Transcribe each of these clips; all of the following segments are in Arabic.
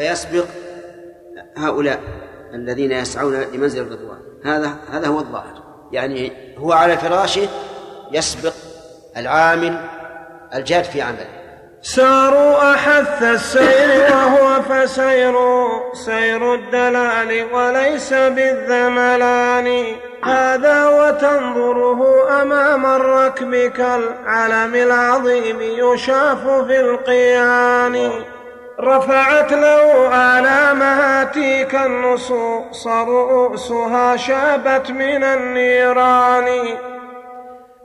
فيسبق هؤلاء الذين يسعون لمنزل الرضوان. هذا هذا هو الظاهر. يعني هو على فراشه يسبق العامل الجاد في عمله. ساروا أحث السير وهو فسير. سير الدلال وليس بالذملان. هذا وتنظره أمام الركب كالعلم العظيم يشاف في القيان. رفعت له آلامها تيك النصوص رؤوسها شابت من النيران.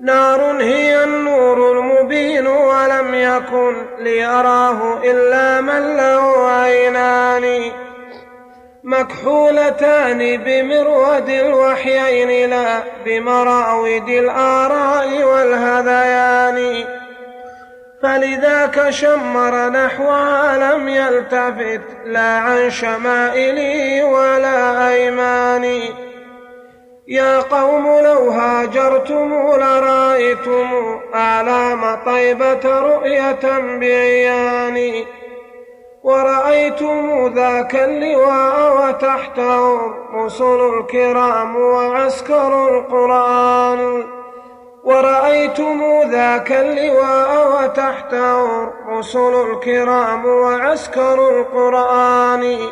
نار هي النور المبين ولم يكن ليراه إلا من له عينان. مكحولتان بمرود الوحيين لا بمراود الآراء والهذيان. فلذاك شمر نحوها لم يلتفت لا عن شمائلي ولا أيماني. يا قوم لو هاجرتم لرأيتم آلام طيبة رؤية بعياني. ورأيتم ذاك اللواء وتحته رسل الكرام وعسكر القرآن. ورأيتم ذاك اللواء وتحته رسل الكرام وعسكر القرآن.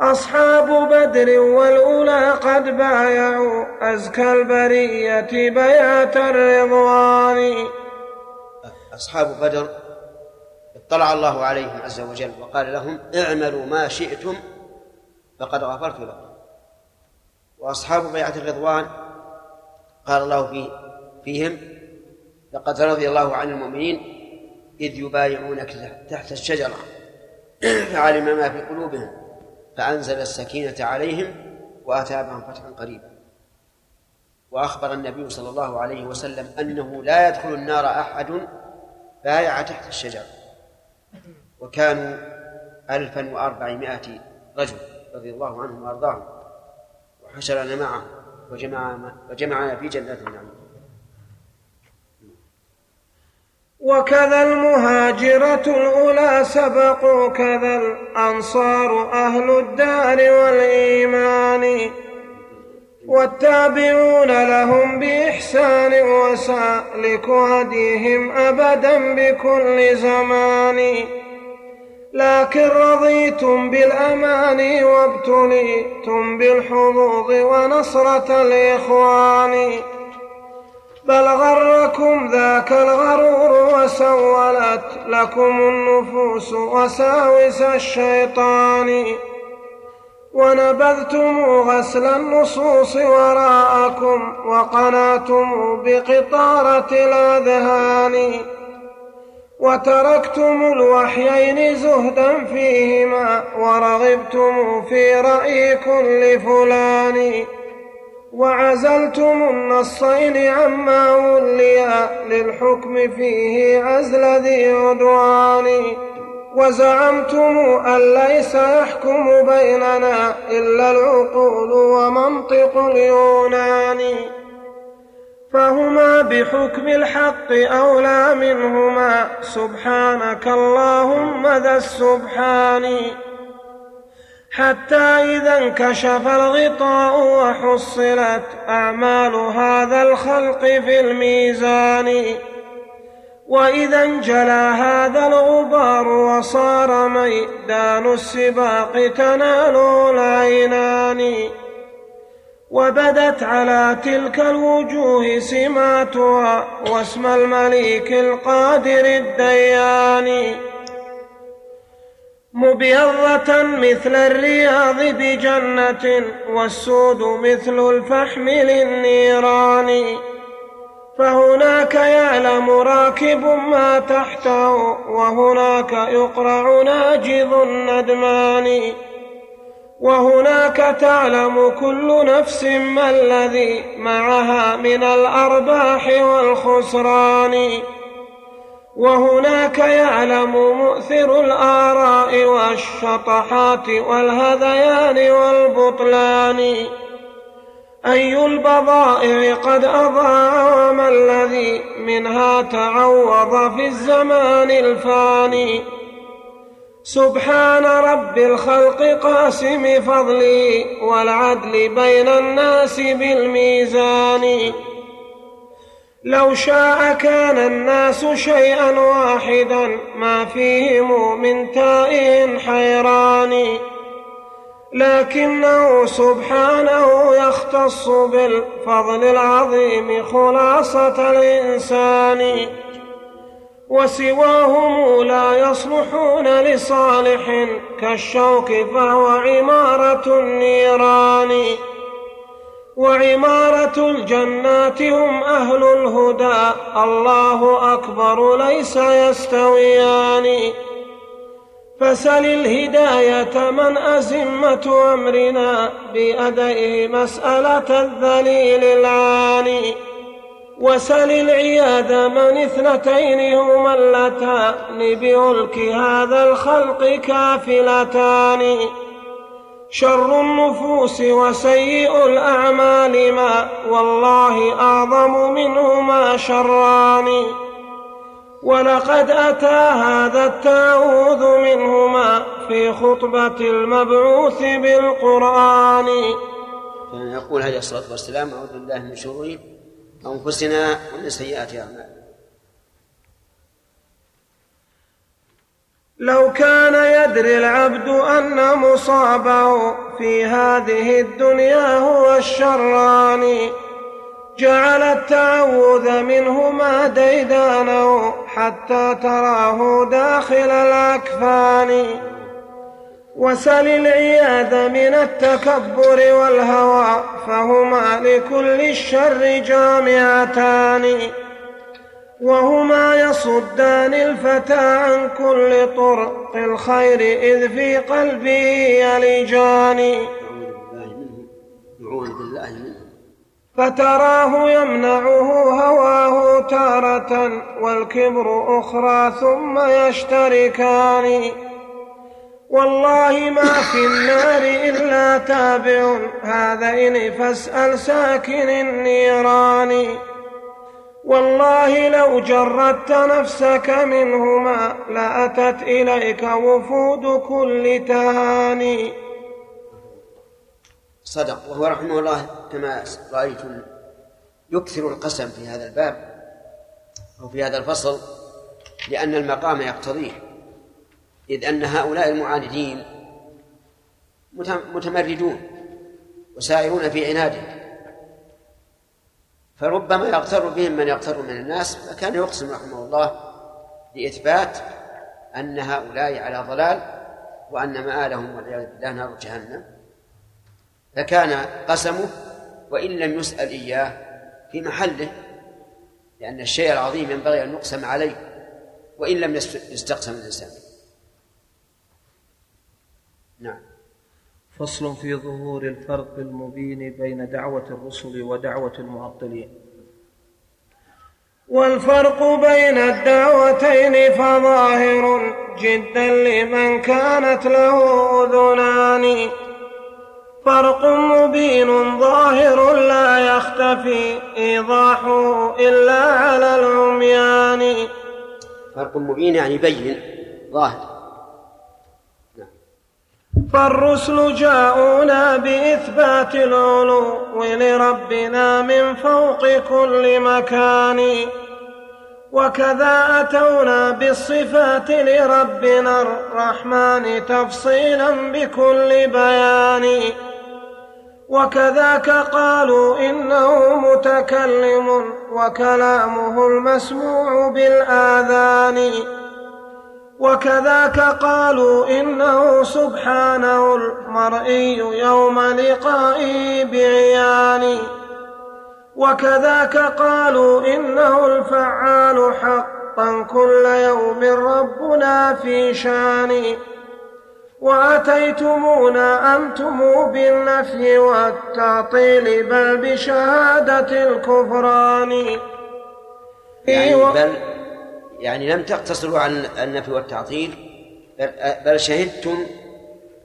أصحاب بدر والأولى قد بايعوا أزكى البرية بيات الرضوان. أصحاب بدر اطلع الله عليهم عز وجل وقال لهم اعملوا ما شئتم فقد غفرت لكم. وأصحاب بيعة الرضوان قال الله فيه فيهم لقد رضي الله عن المؤمنين إذ يبايعونك تحت الشجرة. فعلم ما في قلوبهم فأنزل السكينة عليهم وأتابهم فتحا قريبا. وأخبر النبي صلى الله عليه وسلم أنه لا يدخل النار أحد بايع تحت الشجرة. وكانوا ألفا وأربعمائة رجل رضي الله عنهم وأرضاهم وحشرنا معه وجمعنا وجمعنا في جنات النعيم. وكذا المهاجرة الأولى سبقوا كذا الأنصار أهل الدار والإيمان. والتابعون لهم بإحسان وسألك هديهم أبدا بكل زمان. لكن رضيتم بالأمان وابتليتم بالحظوظ ونصرة الإخوان. بل غركم ذاك الغرور وسولت لكم النفوس وساوس الشيطان. ونبذتم غسل النصوص وراءكم وقناتم بقطارة الأذهان. وتركتم الوحيين زهدا فيهما ورغبتم في رأي كل فلان. وعزلتم النصين عما وليا للحكم فيه عزل ذي عدوان. وزعمتم أن ليس يحكم بيننا إلا العقول ومنطق اليونان. فهما بحكم الحق أولى منهما. سبحانك اللهم ذا السبحان. حتى إذا انكشف الغطاء وحصلت أعمال هذا الخلق في الميزان. وإذا انجلى هذا الغبار وصار ميدان السباق تناله العينان. وبدت على تلك الوجوه سماتها واسم المليك القادر الديان. مبيضة مثل الرياض بجنة والسود مثل الفحم للنيران. فهناك يعلم راكب ما تحته وهناك يقرع ناجذ الندمان. وهناك تعلم كل نفس ما الذي معها من الأرباح والخسران. وهناك يعلم مؤثر الآراء والشطحات والهذيان والبطلان. أي البضائع قد أضاع وما الذي منها تعوض في الزمان الفاني. سبحان رب الخلق قاسم فضلي والعدل بين الناس بالميزان. لو شاء كان الناس شيئا واحدا ما فيهم من تائه حيران. لكنه سبحانه يختص بالفضل العظيم خلاصة الإنسان. وسواهم لا يصلحون لصالح كالشوك فهو عمارة النيران. وعمارة الجنات هم أهل الهدى. الله أكبر ليس يستويان. فسل الهداية من أزمة أمرنا بأدئه مسألة الذليل العاني. وسل العياذ من اثنتين هما اللتان بألك هذا الخلق كافلتان. شر النفوس وسيء الأعمال ما والله أعظم منهما شران. ولقد أتى هذا التعوذ منهما في خطبة المبعوث بالقرآن. يقول عليه الصلاة والسلام أعوذ بالله من شرور أنفسنا ومن سيئات أعمالنا. لو كان يدري العبد أن مصابه في هذه الدنيا هو الشران. جعل التعوذ منهما ديدانه حتى تراه داخل الأكفان. وسل العياذ من التكبر والهوى فهما لكل الشر جامعتان. وهما يصدان الفتى عن كل طرق الخير إذ في قلبه يلجان. فتراه يمنعه هواه تارة والكبر أخرى ثم يشتركان. والله ما في النار إلا تابع. هذا إن فاسأل ساكن النيران. والله لو جردت نفسك منهما لأتت إليك وفود كل تهاني صدق. وهو رحمه الله كما رأيتم يكثر القسم في هذا الباب أو في هذا الفصل لأن المقام يقتضيه. إذ أن هؤلاء المعاندين متمردون وسائرون في عنادهم فربما يغتر بهم من يغتر من الناس فكان يقسم رحمه الله لإثبات أن هؤلاء على ضلال وأن مآلهم والعياذ بالله نار جهنم. فكان قسمه وإن لم يسأل إياه في محله لأن الشيء العظيم ينبغي أن يقسم عليه وإن لم يستقسم الإنسان. نعم. فصل في ظهور الفرق المبين بين دعوة الرسل ودعوة المعطلين. والفرق بين الدعوتين فظاهر جدا لمن كانت له أذنان. فرق مبين ظاهر لا يختفي إيضاحه إلا على العميان. فرق مبين يعني بين ظاهر. فالرسل جاءونا بإثبات العلو لربنا من فوق كل مكان وكذا أتونا بالصفات لربنا الرحمن تفصيلا بكل بيان وكذاك قالوا إنه متكلم وكلامه المسموع بالآذان. وكذاك قالوا إنه سبحانه المرئي يوم لقائه بعيان وكذاك قالوا إنه الفعال حقا كل يوم ربنا في شان وأتيتمونا أنتم بالنفي والتعطيل بل بشهادة الكفران. يعني بل يعني لم تقتصروا عن النفي والتعطيل بل شهدتم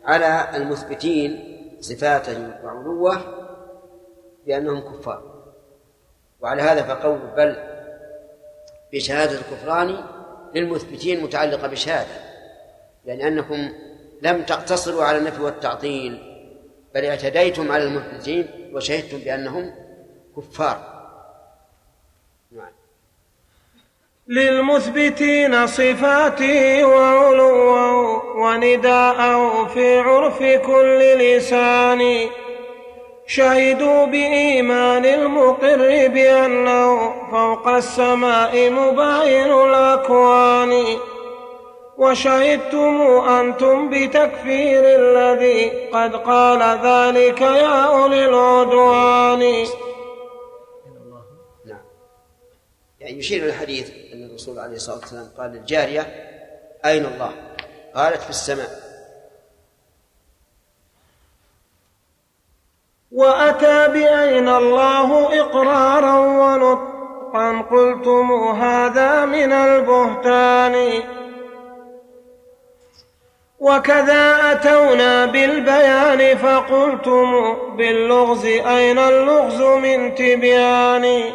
على المثبتين صفاته وعلوة بأنهم كفار. وعلى هذا فقول بل بشهادة الكفران للمثبتين متعلقة بشهادة يعني أنكم لم تقتصروا على النفي والتعطيل بل اعتديتم على المثبتين وشهدتم بأنهم كفار نعم للمثبتين صفاته وعلوه ونداءه في عرف كل لسان. شهدوا بإيمان المقر بأنه فوق السماء مباين الأكوان. وشهدتم أنتم بتكفير الذي قد قال ذلك يا أولي العدوان. نعم. يعني يشير الحديث الرسول عليه الصلاة والسلام قال للجارية أين الله؟ قالت في السماء. وأتى بأين الله إقرارا ونطقا قلتم هذا من البهتان. وكذا أتونا بالبيان فقلتم باللغز أين اللغز من تبيان؟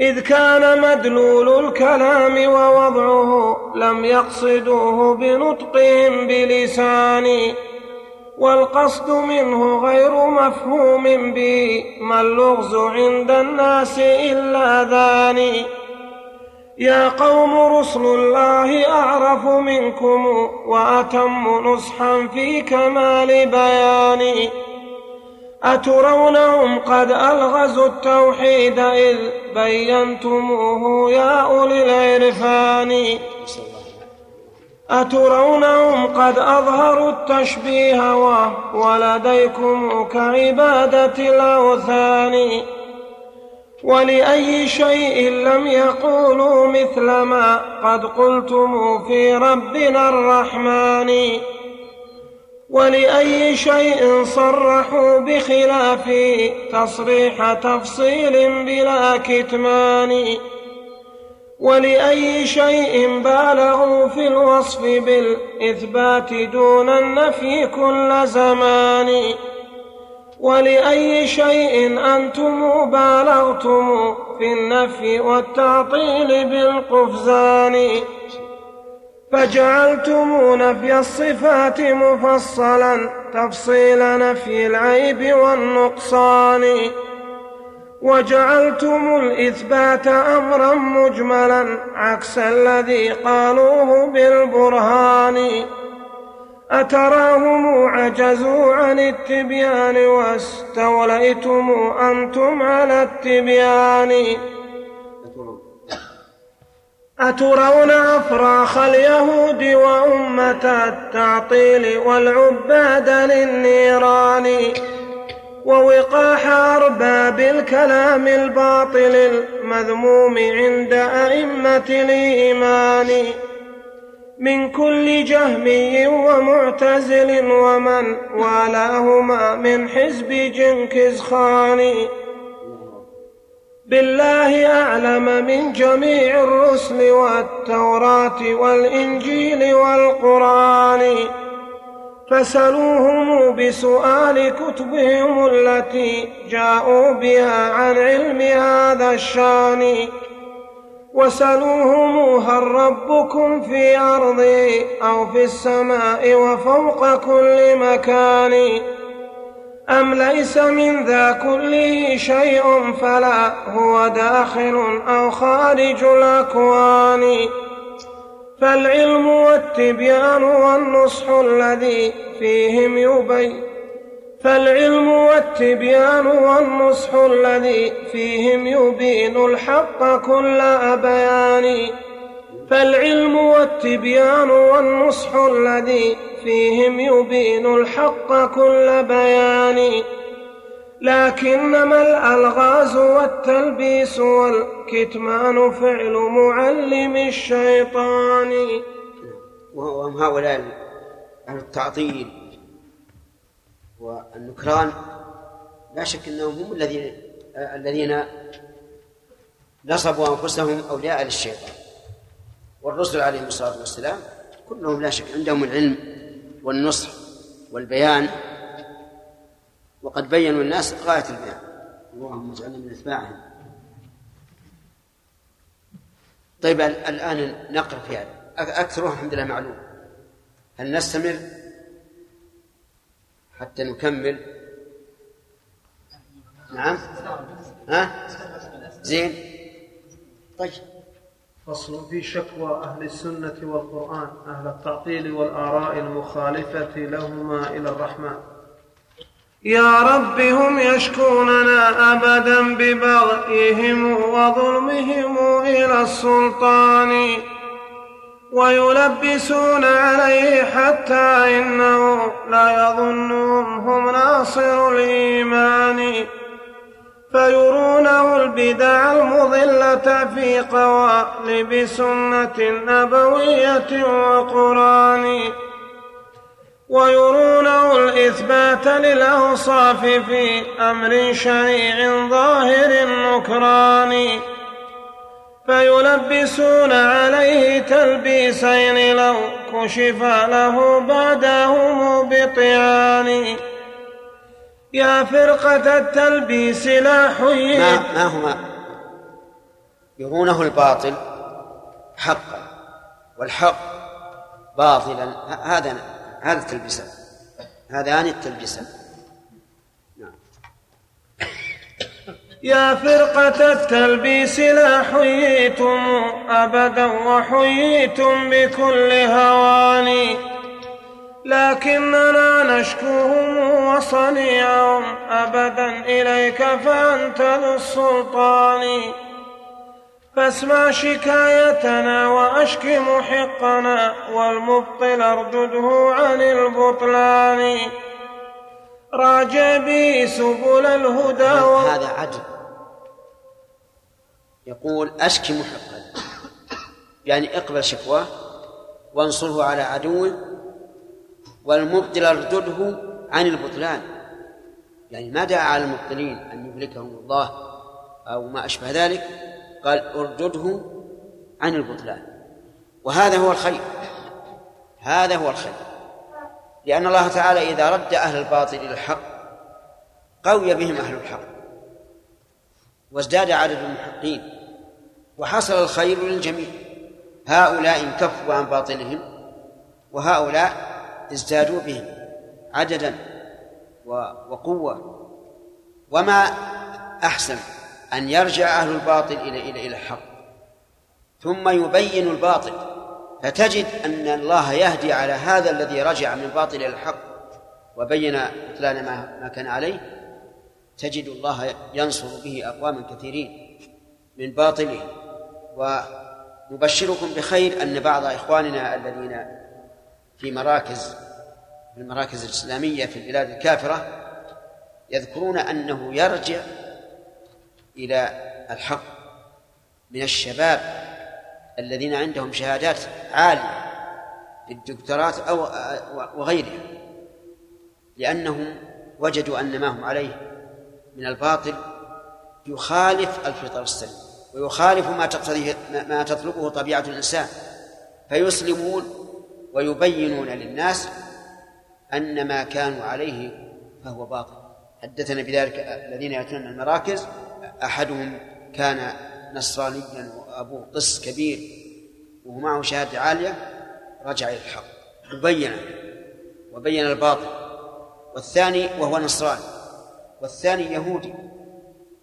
إذ كان مدلول الكلام ووضعه لم يقصدوه بنطقهم بلسان والقصد منه غير مفهوم به ما اللغز عند الناس إلا ذاني يا قوم رسل الله أعرف منكم وأتم نصحا في كمال بياني. أترونهم قد ألغزوا التوحيد إذ بينتموه يا أولي العرفان. أترونهم قد أظهروا التشبيه ولديكم كعبادة الأوثان. ولأي شيء لم يقولوا مثل ما قد قلتم في ربنا الرحمن. ولأي شيء صرحوا بخلاف تصريح تفصيل بلا كتمان. ولأي شيء بالغوا في الوصف بالإثبات دون النفي كل زمان. ولأي شيء أنتم بالغتم في النفي والتعطيل بالقفزان. فجعلتم نفي الصفات مفصلا تفصيل نفي العيب والنقصان. وجعلتم الإثبات أمرا مجملا عكس الذي قالوه بالبرهان. أتراهم عجزوا عن التبيان واستوليتم أنتم على التبيان. أترون أفراخ اليهود وأمة التعطيل والعباد للنيران ووقاح أرباب الكلام الباطل المذموم عند أئمة الإيمان من كل جهمي ومعتزل ومن والاهما من حزب جنكز خان بالله أعلم من جميع الرسل والتوراة والإنجيل والقرآن. فسلوهم بسؤال كتبهم التي جاءوا بها عن علم هذا الشأن. وسلوهم هل ربكم في أرضي أو في السماء وفوق كل مكان. أم ليس من ذا كله شيء فلا هو داخل أو خارج الأكوان. فالعلم والتبيان والنصح الذي فيهم يبين. فالعلم والتبيان والنصح الذي فيهم يبين الحق كل بيان فالعلم والتبيان والنصح الذي فيهم يبين الحق كل بيان. لكنما الألغاز والتلبيس والكتمان فعل معلم الشيطان؟ وهم هؤلاء أهل التعطيل والنكران. لا شك أنهم هم الذين الذين نصبوا أنفسهم أولياء للشيطان. والرسل عليهم الصلاة والسلام كلهم لا شك عندهم العلم والنصح والبيان. وقد بينوا الناس غاية البيان. اللهم اجعلنا من أتباعهم. طيب الآن نقرأ في هذا. أكثرها الحمد لله معلوم. هل نستمر حتى نكمل؟ نعم. ها؟ زين. طيب. فصل في شكوى أهل السنة والقرآن أهل التعطيل والآراء المخالفة لهما إلى الرحمن. يا رب هم يشكوننا أبدا ببغيهم وظلمهم إلى السلطان ويلبسون عليه حتى إنه لا يظنهم هم ناصر الإيمان. فيرونه البدع المضلة في قوالب سنة نبوية وقرآن. ويرونه الإثبات للأوصاف في أمر شريع ظاهر النكران فيلبسون عليه تلبيسين لو كشف له بعدهم بطعان. يا فرقة التلبيس لا حييت ما, ما هو يرونه الباطل حقا والحق باطلا. هذا هذا التلبيسان هذان التلبيسان نعم. يا فرقة التلبيس لا حييتم أبدا وحييتم بكل هوان لكننا نشكوهم وصنيعهم أبدا إليك فأنت ذو السلطان. فاسمع شكايتنا وأشك محقنا والمبطل اردده عن البطلان. راجع بي سبل الهدى هذا عجب. يقول أشكي محقا. يعني اقبل شكواه وانصره على عدوه والمبطل اردده عن البطلان. يعني ما دعا على المبطلين أن يهلكهم الله أو ما أشبه ذلك قال اردده عن البطلان. وهذا هو الخير. هذا هو الخير. لأن الله تعالى إذا رد أهل الباطل إلى الحق قوي بهم أهل الحق. وازداد عدد المحقين. وحصل الخير للجميع. هؤلاء انكفوا عن باطلهم وهؤلاء ازدادوا بهم عددا وقوة. وما أحسن أن يرجع أهل الباطل إلى إلى إلى الحق. ثم يبين الباطل. فتجد أن الله يهدي على هذا الذي رجع من باطل إلى الحق. وبين بطلان ما, ما كان عليه. تجد الله ينصر به أقواما كثيرين من باطله. ونبشركم بخير أن بعض إخواننا الذين في مراكز في المراكز الإسلامية في البلاد الكافرة يذكرون أنه يرجع إلى الحق من الشباب الذين عندهم شهادات عالية في الدكتورات أو وغيرها لأنهم وجدوا أن ما هم عليه من الباطل يخالف الفطر السليم ويخالف ما تقتضيه ما تطلبه طبيعة الإنسان فيسلمون ويبينون للناس أن ما كانوا عليه فهو باطل. حدثنا بذلك الذين يأتون المراكز أحدهم كان نصرانيا وأبوه قس كبير وهو معه شهادة عالية رجع إلى الحق. وبين وبين الباطل. والثاني وهو نصراني والثاني يهودي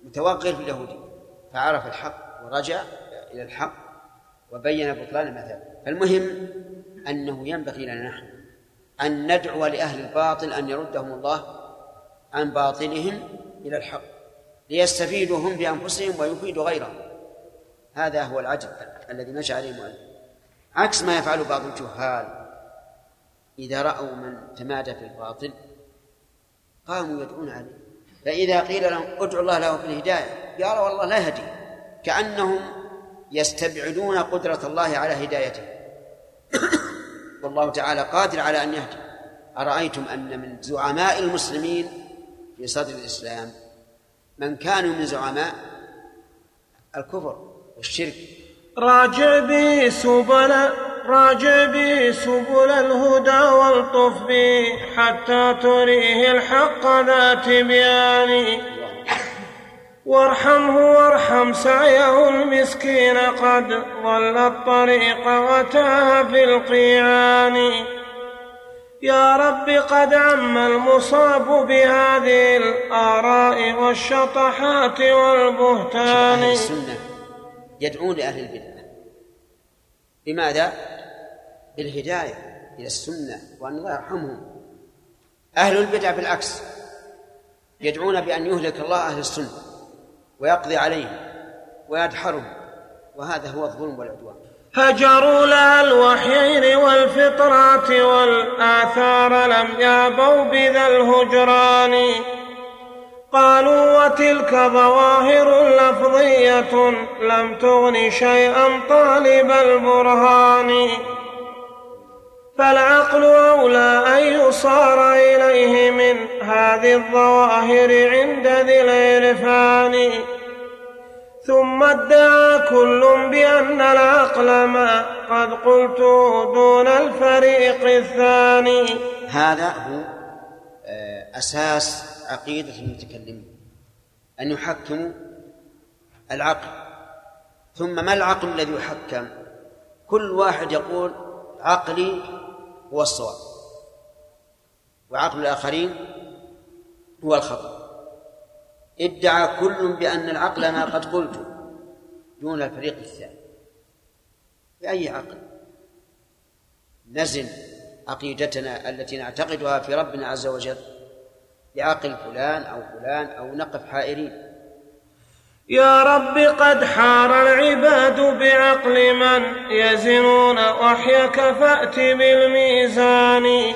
متوغل في اليهودية. فعرف الحق ورجع إلى الحق وبين بطلان مثلا فالمهم أنه ينبغي لنا نحن أن ندعو لأهل الباطل أن يردهم الله عن باطلهم إلى الحق ليستفيدوا هم بأنفسهم ويفيدوا غيرهم. هذا هو العجب الذي مشى عليه المؤلف. عكس ما يفعل بعض الجهال إذا رأوا من تمادى في الباطل قاموا يدعون عليه. فإذا قيل لهم ادعوا الله له في الهداية قالوا والله لا يهدي. كأنهم يستبعدون قدرة الله على هدايته. والله تعالى قادر على أن يهدي. أرأيتم أن من زعماء المسلمين في صدر الإسلام من كانوا من زعماء الكفر والشرك؟ راجع بي سبل راجع بي سبل الهدى والطف بي حتى تريه الحق ذا تبيان. وارحمه وارحم سعيه المسكين قد ضل الطريق وتاه في القيعان يا رب قد عم المصاب بهذه الآراء والشطحات والبهتان. أهل السنة يدعون لأهل البدعة بماذا؟ بالهداية إلى السنة وأن الله يرحمهم. أهل البدع بالعكس يدعون بأن يهلك الله أهل السنة. ويقضي عليهم ويدحرهم. وهذا هو الظلم والعدوان. هجروا لها الوحيين والفطرات والآثار لم يابوا بذا الهجران. قالوا وتلك ظواهر لفظية لم تغن شيئا طالب البرهان. فالعقل أولى أن يصار إليه من هذه الظواهر عند ذي العرفان. ثم ادعى كل بأن العقل ما قد قلت دون الفريق الثاني. هذا هو آه، أساس عقيدة المتكلمين أن يحكموا العقل. ثم ما العقل الذي يحكم؟ كل واحد يقول عقلي هو الصواب. وعقل الآخرين هو الخطأ. ادعى كل بأن العقل ما قد قلت دون الفريق الثاني. بأي عقل؟ نزن عقيدتنا التي نعتقدها في ربنا عز وجل بعقل فلان أو فلان أو نقف حائرين. يا رب قد حار العباد بعقل من يزنون وحيك فأت بالميزان.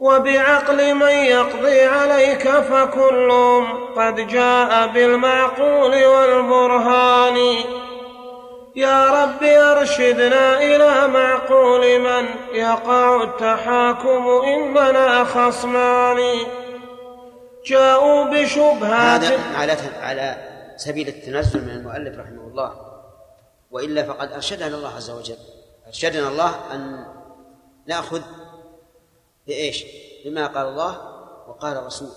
وبعقل من يقضي عليك فكلهم قد جاء بالمعقول والبرهان. يا رب أرشدنا إلى معقول من يقع التحاكم إننا خصمان. جاءوا بشبهات هذا على على سبيل التنزل من المؤلف رحمه الله وإلا فقد أرشدنا الله عز وجل. أرشدنا الله أن نأخذ بإيش؟ بما قال الله وقال الرسول.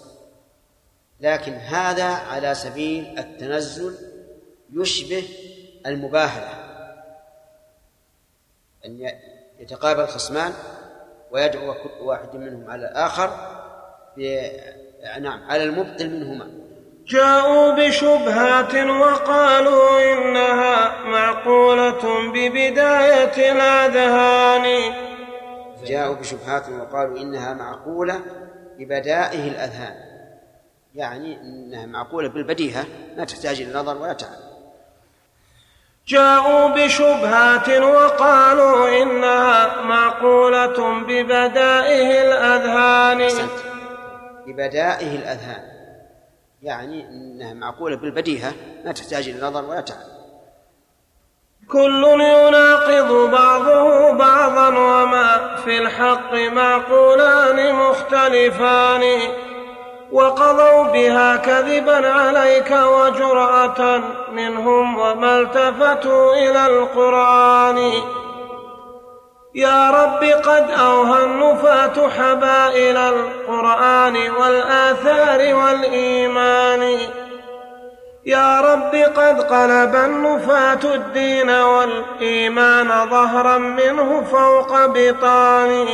لكن هذا على سبيل التنزل يشبه المباهلة. أن يتقابل خصمان ويدعو كل واحد منهم على الآخر نعم على المبطل منهما. جاءوا بشبهات وقالوا إنها معقولة ببداية الأذهان. جاءوا بشبهات وقالوا إنها معقولة ببدائه الأذهان. يعني إنها معقولة بالبديهة لا تحتاج إلى نظر ولا تعب. جاءوا بشبهات وقالوا إنها معقولة ببدائه الأذهان. ببدائه الأذهان. يعني إنها معقولة بالبديهة لا تحتاج إلى نظر ولا تعب. كل يناقض بعضه بعضا وما في الحق معقولان مختلفان. وقضوا بها كذبا عليك وجرأة منهم وما التفتوا إلى القرآن. يا رب قد أوهى النفاة حبائل القرآن والآثار والإيمان. يا رب قد قلب النفاة الدين والإيمان ظهرا منه فوق بطان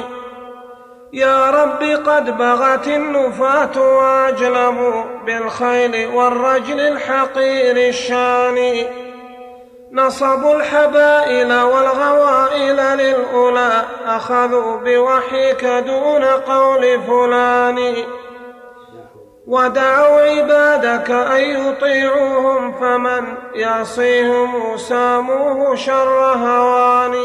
يا رب قد بغت النفاة وأجلبوا بالخيل والرجل الحقير الشان نصبوا الحبائل والغوائل للأولى أخذوا بوحيك دون قول فلان. ودعوا عبادك أن يطيعوهم فمن يعصيهم ساموه شر هوان.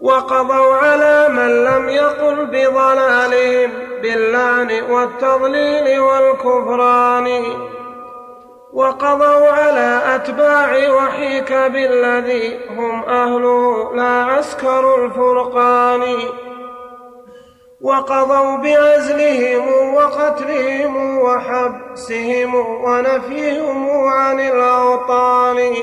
وقضوا على من لم يقل بضلالهم باللعن والتضليل والكفران. وقضوا على أتباع وحيك بالذي هم أهله لا عسكر الفرقان. وقضوا بعزلهم وقتلهم وحبسهم ونفيهم عن الأوطان.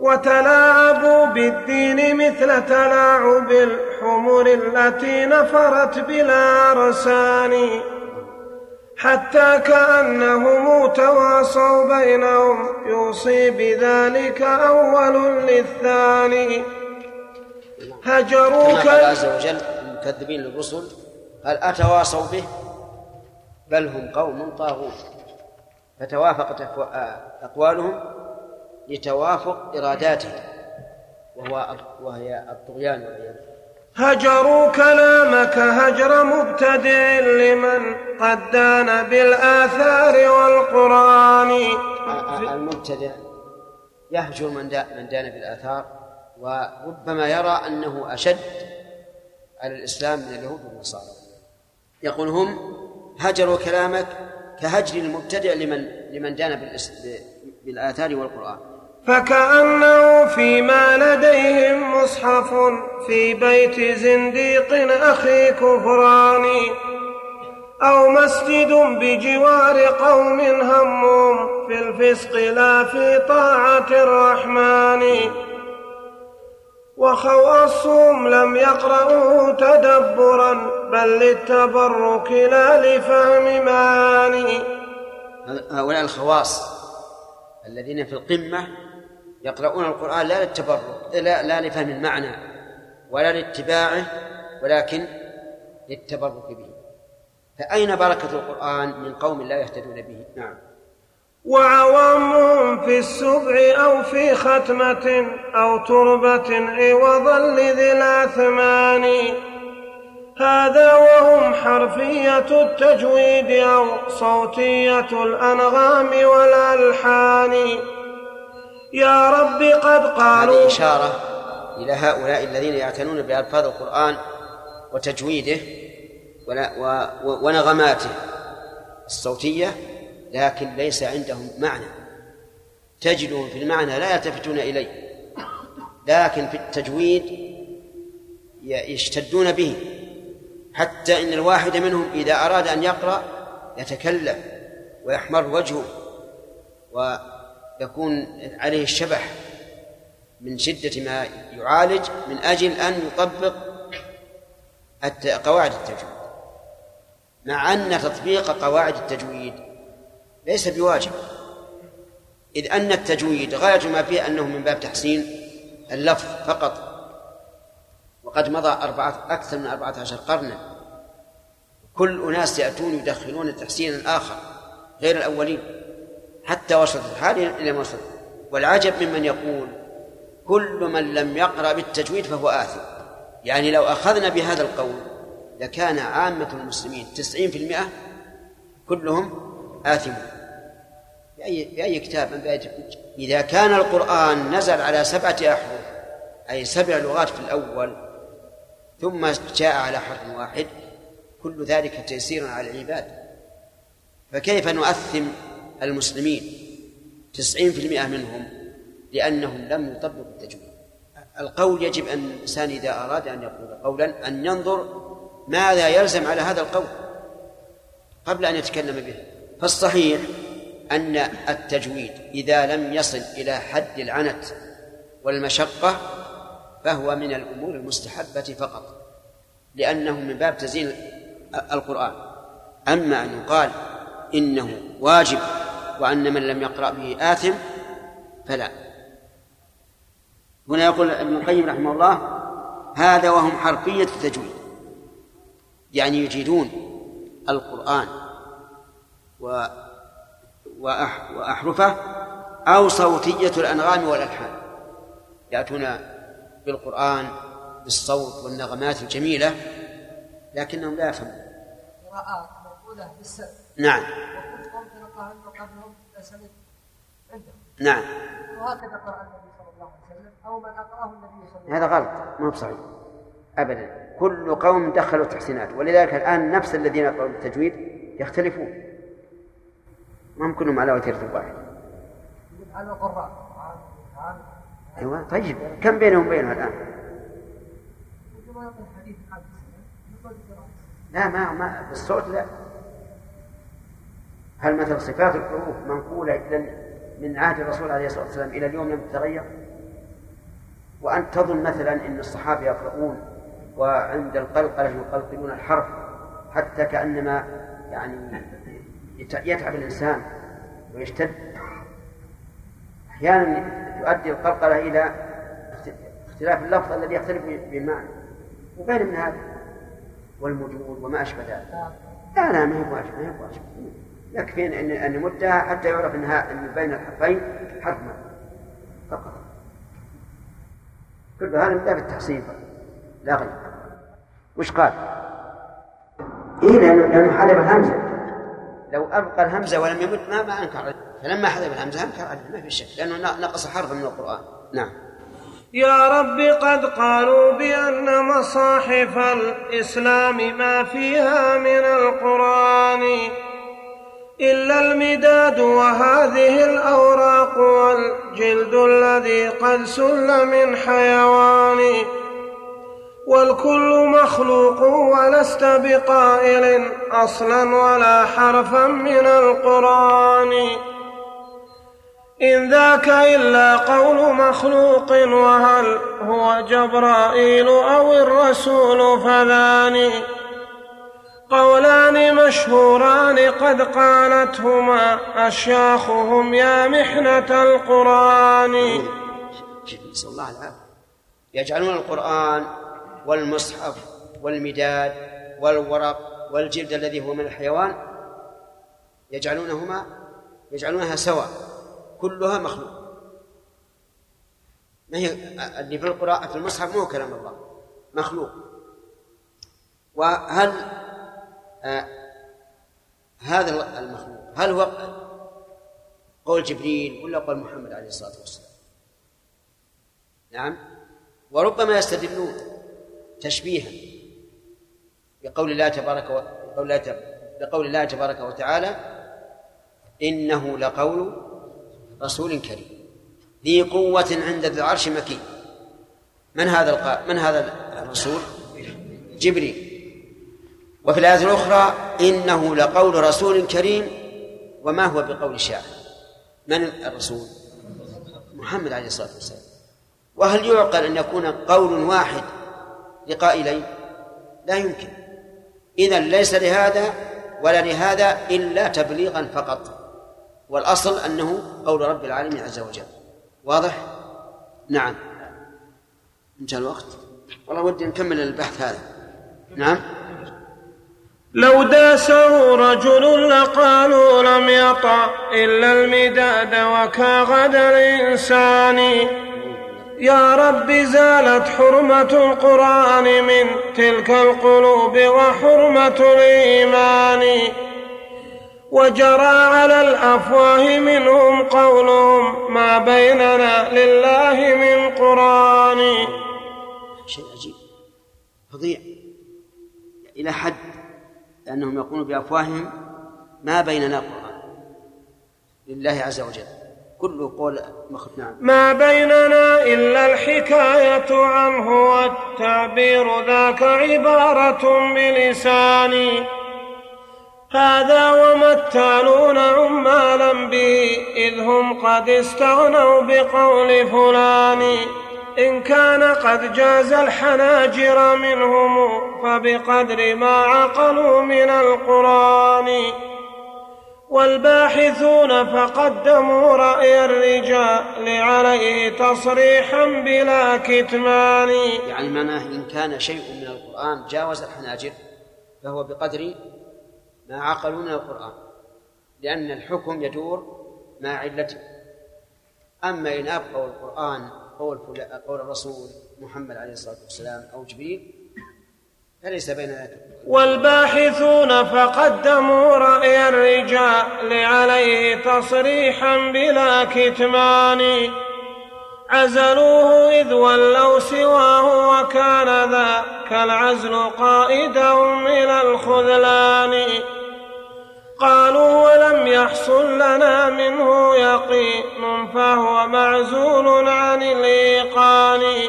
وتلاعبوا بالدين مثل تلاعب الحمر التي نفرت بلا رسان. حتى كأنهم تواصوا بينهم. يوصي بذلك أول للثاني. هجروك الله عز وجل المكذبين للرسل قال أتواصوا به؟ بل هم قوم طاغون فتوافقت أقوالهم لتوافق إراداتهم. وهو وهي الطغيان والعياذ هجروا كلامك هجر مبتدع لمن قد دان بالآثار والقرآن. المبتدع يهجر من من دان بالآثار وربما يرى أنه أشد على الإسلام من اليهود والنصارى. يقول هم هجروا كلامك كهجر المبتدع لمن لمن دان بالآثار والقرآن. فكأنه فيما لديهم مصحف في بيت زنديق أخي كفراني أو مسجد بجوار قوم همهم في الفسق لا في طاعة الرحمن. وخواصهم لم يقرأوا تدبرا بل للتبرك لا لفهم معاني هؤلاء الخواص الذين في القمة يقرؤون القرآن لا للتبرك لا, لا لفهم المعنى ولا لاتباعه ولكن للتبرك به. فأين بركة القرآن من قوم لا يهتدون به؟ نعم. وعوام في السبع أو في ختمة أو تربة عوضا لذي الأثمان. هذا وهم حرفية التجويد أو صوتية الأنغام والألحان. يا رب قد قالوا هذه إشارة إلى هؤلاء الذين يعتنون بألفاظ القرآن وتجويده ونغماته الصوتية لكن ليس عندهم معنى. تجدهم في المعنى لا يلتفتون إليه لكن في التجويد يشتدون به. حتى إن الواحد منهم إذا أراد أن يقرأ يتكلم ويحمر وجهه ويكون عليه الشبح من شدة ما يعالج من أجل أن يطبق قواعد التجويد. مع أن تطبيق قواعد التجويد ليس بواجب. إذ أن التجويد غاية ما فيه أنه من باب تحسين اللفظ فقط. وقد مضى أربعة أكثر من أربعة عشر قرنا. كل أناس يأتون يدخلون تحسينا آخر غير الأولين. حتى وصلت الحال إلى ما وصلت. والعجب ممن يقول كل من لم يقرأ بالتجويد فهو آثم. يعني لو أخذنا بهذا القول لكان عامة المسلمين تسعين في المئة كلهم آثمون. بأي, بأي كتاب؟ بأي إذا كان القرآن نزل على سبعة أحرف أي سبع لغات في الأول ثم جاء على حرف واحد كل ذلك تيسير على العباد. فكيف نؤثم المسلمين تسعين في المئة منهم لأنهم لم يطبقوا التجويد. القول يجب أن الإنسان إذا أراد أن يقول قولا أن ينظر ماذا يلزم على هذا القول قبل أن يتكلم به. فالصحيح أن التجويد إذا لم يصل إلى حد العنت والمشقة فهو من الأمور المستحبة فقط لأنه من باب تزيين القرآن. أما أن يقال إنه واجب وأن من لم يقرأ به آثم فلا. هنا يقول ابن القيم رحمه الله هذا وهم حرفية التجويد. يعني يجيدون القرآن و وأحرفه أو صوتية الأنغام والألحان. يأتون بالقرآن بالصوت والنغمات الجميلة لكنهم لا يفهمون. قراءات مقولة بالسر. نعم. نعم. وهكذا قرأ النبي صلى الله عليه وسلم أو من أقرأه النبي صلى الله عليه وسلم هذا غلط. ما هو صحيح أبدا. كل قوم دخلوا تحسينات ولذلك الآن نفس الذين يقرؤون التجويد يختلفون. ما هم كلهم على وتيرة واحد على القراء. أيوة. طيب. كم بينهم بينها الآن؟ لا ما ما بالصوت لا. هل مثل صفات الحروف منقولة إلى من عهد الرسول عليه الصلاة والسلام إلى اليوم لم تتغير؟ وأنت تظن مثلا أن الصحابة يقرؤون وعند القلقلة يقلقلون الحرف حتى كأنما يعني يتعب الإنسان ويشتد. أحيانا يؤدي القلقلة إلى اختلاف اللفظ الذي يختلف بالمعنى وغير من هذا والمجود وما أشبه ذلك. لا لا ما هي ما هي يكفي أن أن نمدها حتى يعرف أنها أن بين الحرفين حرف فقط. كل هذا من باب التحصيل. لا غير. وش قال؟ إيه لأنه حذف الهمزة. لو أبقى الهمزة ولم يمد ما ما أنكر. فلما حذف الهمزة أنكر. عليه ما في شك. لأنه نقص حرفا من القرآن. نعم. يا رب قد قالوا بأن مصاحف الإسلام ما فيها من القرآن. إلا المداد وهذه الأوراق والجلد الذي قد سل من حيوان. والكل مخلوق ولست بقائل أصلا ولا حرفا من القرآن. إن ذاك إلا قول مخلوق وهل هو جبرائيل أو الرسول فذاني. قولان مشهوران قد قالتهما أشياخهم يا محنة القرآن. نسأل الله العافية يجعلون القرآن والمصحف والمداد والورق والجلد الذي هو من الحيوان يجعلونهما يجعلونها سواء كلها مخلوق. ما هي اللي في القراءة في المصحف مو كلام الله مخلوق. وهل آه هذا المخلوق. هل هو قول جبريل ولا قول محمد عليه الصلاة والسلام؟ نعم. وربما يستدلون تشبيها بقول الله تبارك و... بقول الله تبارك وتعالى إنه لقول رسول كريم. ذي قوة عند ذي العرش مكين. من هذا الق... من هذا الرسول؟ جبريل. وفي الآية الأخرى إنه لقول رسول كريم وما هو بقول شاعر. من الرسول؟ محمد عليه الصلاة والسلام. وهل يعقل أن يكون قول واحد لقائلين؟ لا يمكن. إذا ليس لهذا ولا لهذا إلا تبليغا فقط. والأصل أنه قول رب العالمين عز وجل. واضح؟ نعم. انتهى الوقت؟ والله ودي نكمل البحث هذا. نعم؟ لو داسه رجل لقالوا لم يطع إلا المداد وكغد الإنسان. يا رب زالت حرمة القرآن من تلك القلوب وحرمة الإيمان. وجرى على الأفواه منهم قولهم ما بيننا لله من قرآن. شيء عجيب فظيع. إلى حد انهم يقولون بأفواههم ما بيننا قرآن. لله عز وجل. كل قول نعم. ما بيننا إلا الحكاية عنه والتعبير ذاك عبارة بلساني هذا وما التالون عمالا به إذ هم قد استغنوا بقول فلان. إن كان قد جاز الحناجر منهم فبقدر ما عقلوا من القرآن. والباحثون فقدموا رأي الرجال عليه تصريحا بلا كتمان. يعني معناه إن كان شيء من القرآن جاوز الحناجر فهو بقدر ما عقلوا من القرآن لأن الحكم يدور مع علته. أما إن أبقوا القرآن قول قول الرسول محمد عليه الصلاة والسلام أو جبريل فليس بين والباحثون فقدموا رأي الرجال عليه تصريحا بلا كتمان. عزلوه إذ ولوا سواه وكان ذاك العزل قائدهم إلى الخذلان. قالوا ولم يحصل لنا منه يقين فهو معزول عن الإيقان.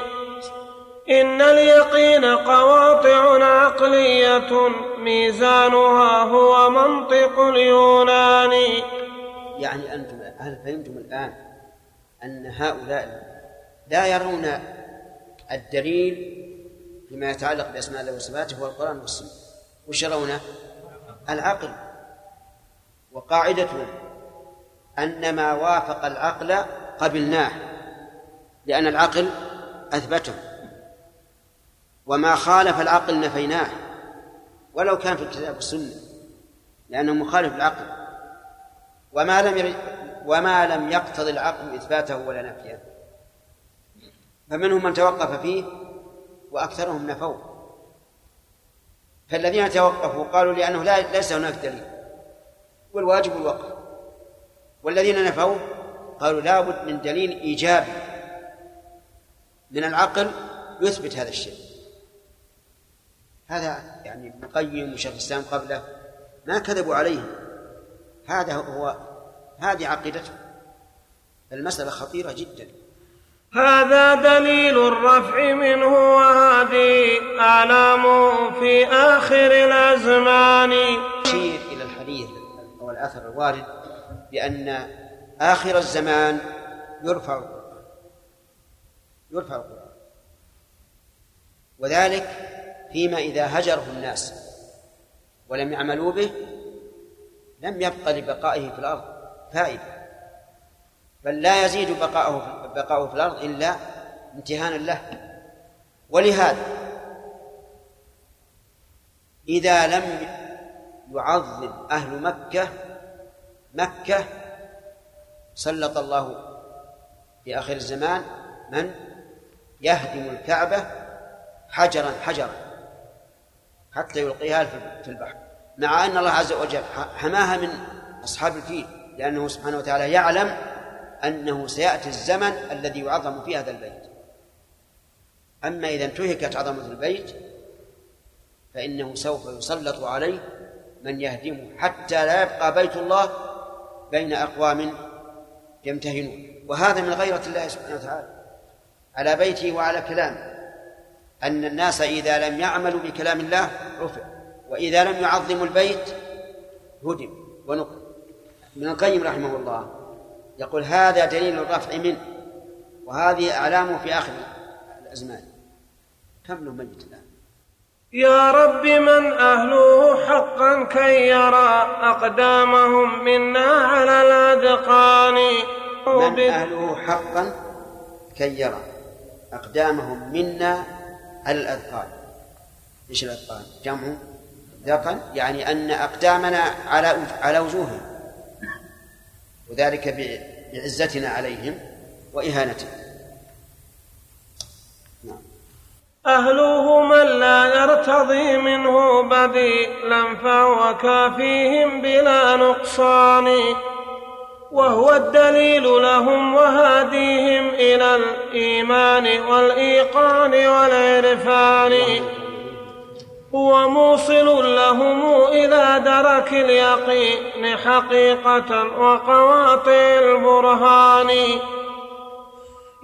إن اليقين قواطع عقلية ميزانها هو منطق اليونان. يعني أنتم هل فهمتم الآن أن هؤلاء لا يرون الدليل فيما يتعلق بأسماء الله وصفاته هو القرآن والسنة؟ وش يرونه؟ العقل. وقاعدتنا أن ما وافق العقل قبلناه لأن العقل أثبته. وما خالف العقل نفيناه ولو كان في الكتاب والسنة لأنه مخالف العقل. وما لم وما لم يقتضي العقل إثباته ولا نفيه. فمنهم من توقف فيه وأكثرهم نفوه فالذين توقفوا قالوا لأنه لا ليس هناك دليل. والواجب الوقف. والذين نفوا قالوا لابد من دليل إيجابي من العقل يثبت هذا الشيء. هذا يعني ابن القيم وشيخ الإسلام قبله ما كذبوا عليه. هذا هو هذه عقيدته. المسألة خطيرة جدا. هذا دليل الرفع منه وهذه أعلامه في آخر الأزمان. الحديث أو الأثر الوارد بأن آخر الزمان يرفع القرآن يرفع القرآن. وذلك فيما إذا هجره الناس ولم يعملوا به لم يبق لبقائه في الأرض فائدة. بل لا يزيد بقاؤه بقاؤه في الأرض إلا امتهانا له. ولهذا إذا لم يعظم أهل مكة مكة سلط الله في آخر الزمان من؟ يهدم الكعبة حجرا حجرا حتى يلقيها في البحر مع أن الله عز وجل حماها من أصحاب الفيل لأنه سبحانه وتعالى يعلم أنه سيأتي الزمن الذي يعظم فيه هذا البيت. أما إذا انتهكت عظمة البيت فإنه سوف يسلط عليه من يهدمه حتى لا يبقى بيت الله بين أقوام يمتهنون. وهذا من غيرة الله سبحانه وتعالى. على بيته وعلى كلامه أن الناس إذا لم يعملوا بكلام الله رفع وإذا لم يعظموا البيت هدم ونقل ابن القيم رحمه الله يقول هذا دليل الرفع منه. وهذه أعلامه في آخر الأزمان. كم له ميت الآن؟ يا رب من أهله حقا كي يرى أقدامهم منا على الأذقان. من أهله حقا كي يرى أقدامهم منا على الأذقان. إيش الأذقان؟ جمع ذقن يعني أن أقدامنا على على وجوههم وذلك بعزتنا عليهم وإهانتهم نعم. أهله من لا يرتضي منه بديلا فهو كافيهم بلا نقصان. وهو الدليل لهم وهاديهم إلى الإيمان والإيقان والعرفان. هو موصل لهم إلى درك اليقين حقيقة وقواطع البرهان.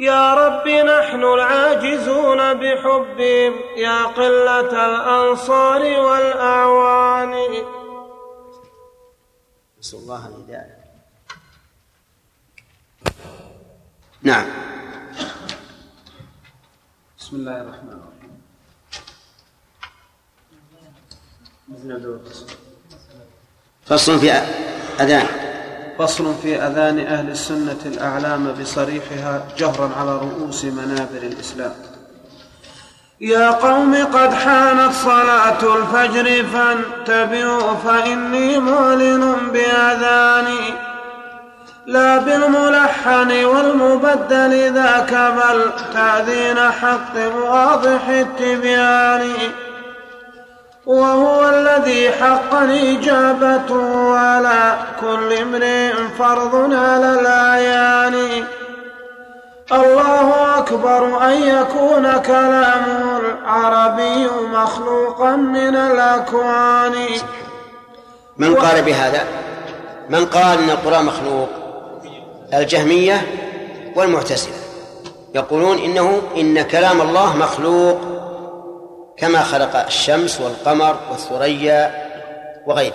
يا رب نحن العاجزون بحبهم يا قلة الأنصار والأعوان. نسأل الله الهداية. نعم. بسم الله الرحمن الرحيم. فصل في أذان. فصل في أذان أهل السنة الأعلام بصريحها جهرا على رؤوس منابر الإسلام. يا قوم قد حانت صلاة الفجر فانتبهوا فإني معلن بأذاني لا بالملحن والمبدل ذاك بل تأذين حق واضح التبيان. وهو الذي حق الإجابة على كل امرئ فرض على الأعيان. الله أكبر أن يكون كلامه العربي مخلوقا من الأكوان. من قال بهذا؟ من قال إن القرآن مخلوق؟ الجهمية والمعتزلة. يقولون إنه إن كلام الله مخلوق. كما خلق الشمس والقمر والثريا وغيرها.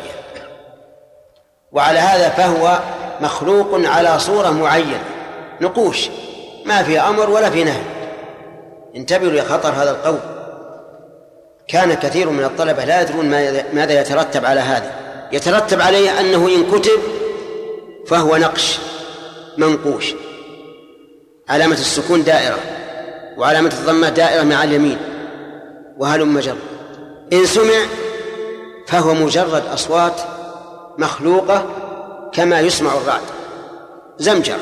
وعلى هذا فهو مخلوق على صورة معينة نقوش ما في أمر ولا في نهي. انتبهوا لخطر هذا القول. كان كثير من الطلبة لا يدرون ماذا يترتب على هذا. يترتب عليه أنه إن كتب فهو نقش منقوش. علامة السكون دائرة وعلامة الضمة دائرة مع اليمين. وهلم جر؟ إن سمع فهو مجرد أصوات مخلوقة كما يسمع الرعد. زمجرة.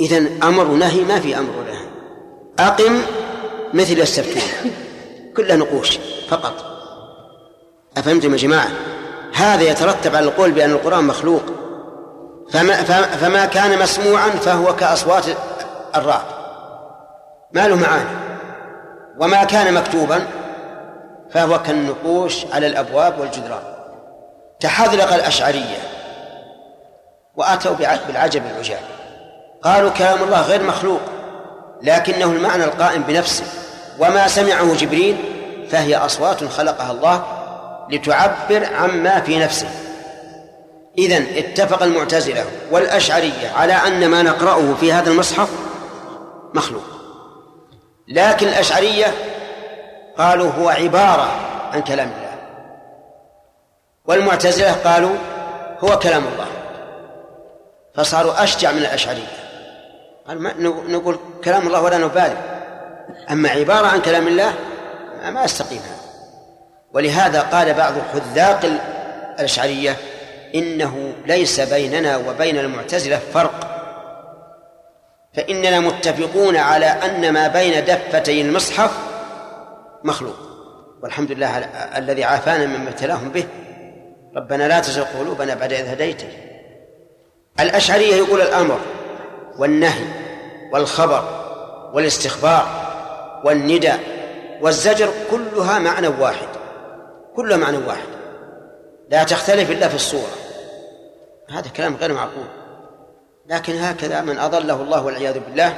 إذا أمر ونهي ما في أمر ونهي أقم مثل السبتون كلها نقوش فقط. أفهمتم يا جماعة؟ هذا يترتب على القول بأن القرآن مخلوق. فما, فما كان مسموعا فهو كأصوات الرعد. ما له معاني. وما كان مكتوبا فهو كالنقوش على الأبواب والجدران. تحذلق الأشعرية وأتوا بالعجب العجاب. قالوا كلام الله غير مخلوق لكنه المعنى القائم بنفسه. وما سمعه جبريل فهي أصوات خلقها الله لتعبر عما في نفسه. إذن اتفق المعتزلة والأشعرية على أن ما نقرأه في هذا المصحف مخلوق. لكن الأشعرية قالوا هو عبارة عن كلام الله. والمعتزلة قالوا هو كلام الله. فصاروا أشجع من الأشعرية. قال ما نقول كلام الله ولا نبالي أما عبارة عن كلام الله ما أستقيم. هذا ولهذا قال بعض حذاق الأشعرية إنه ليس بيننا وبين المعتزلة فرق. فإننا متفقون على أن ما بين دفتي المصحف مخلوق. والحمد لله الذي عافانا مما ابتلاهم به. ربنا لا تزغ قلوبنا بعد إذ هديته الأشعرية يقول الأمر والنهي والخبر والاستخبار والنداء والزجر كلها معنى واحد. كلها معنى واحد. لا تختلف إلا في الصورة. هذا كلام غير معقول. لكن هكذا من أضله الله والعياذ بالله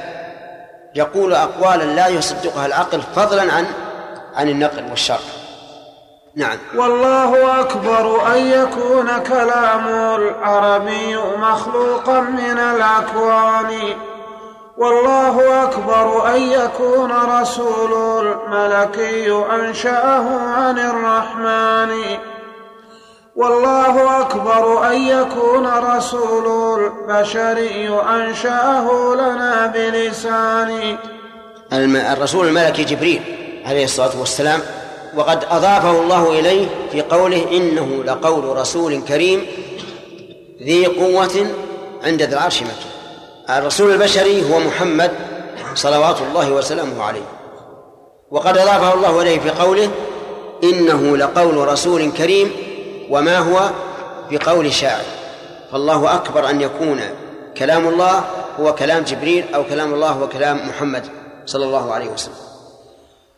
يقول أقوالا لا يصدقها العقل فضلا عن عن النقل والشرع نعم. والله أكبر أن يكون كلام العربي مخلوقا من الأكوان. والله أكبر أن يكون رسول الملكي أنشأه عن الرحمن. والله أكبر أن يكون رسول البشري أنشأه لنا بلسان. الرسول الملكي جبريل عليه الصلاة والسلام وقد أضافه الله إليه في قوله إنه لقول رسول كريم ذي قوة عند ذي العرش مكين. الرسول البشري هو محمد صلوات الله وسلامه عليه. وقد أضافه الله إليه في قوله إنه لقول رسول كريم وما هو بقول شاعر. فالله أكبر أن يكون كلام الله هو كلام جبريل أو كلام الله هو كلام محمد صلى الله عليه وسلم.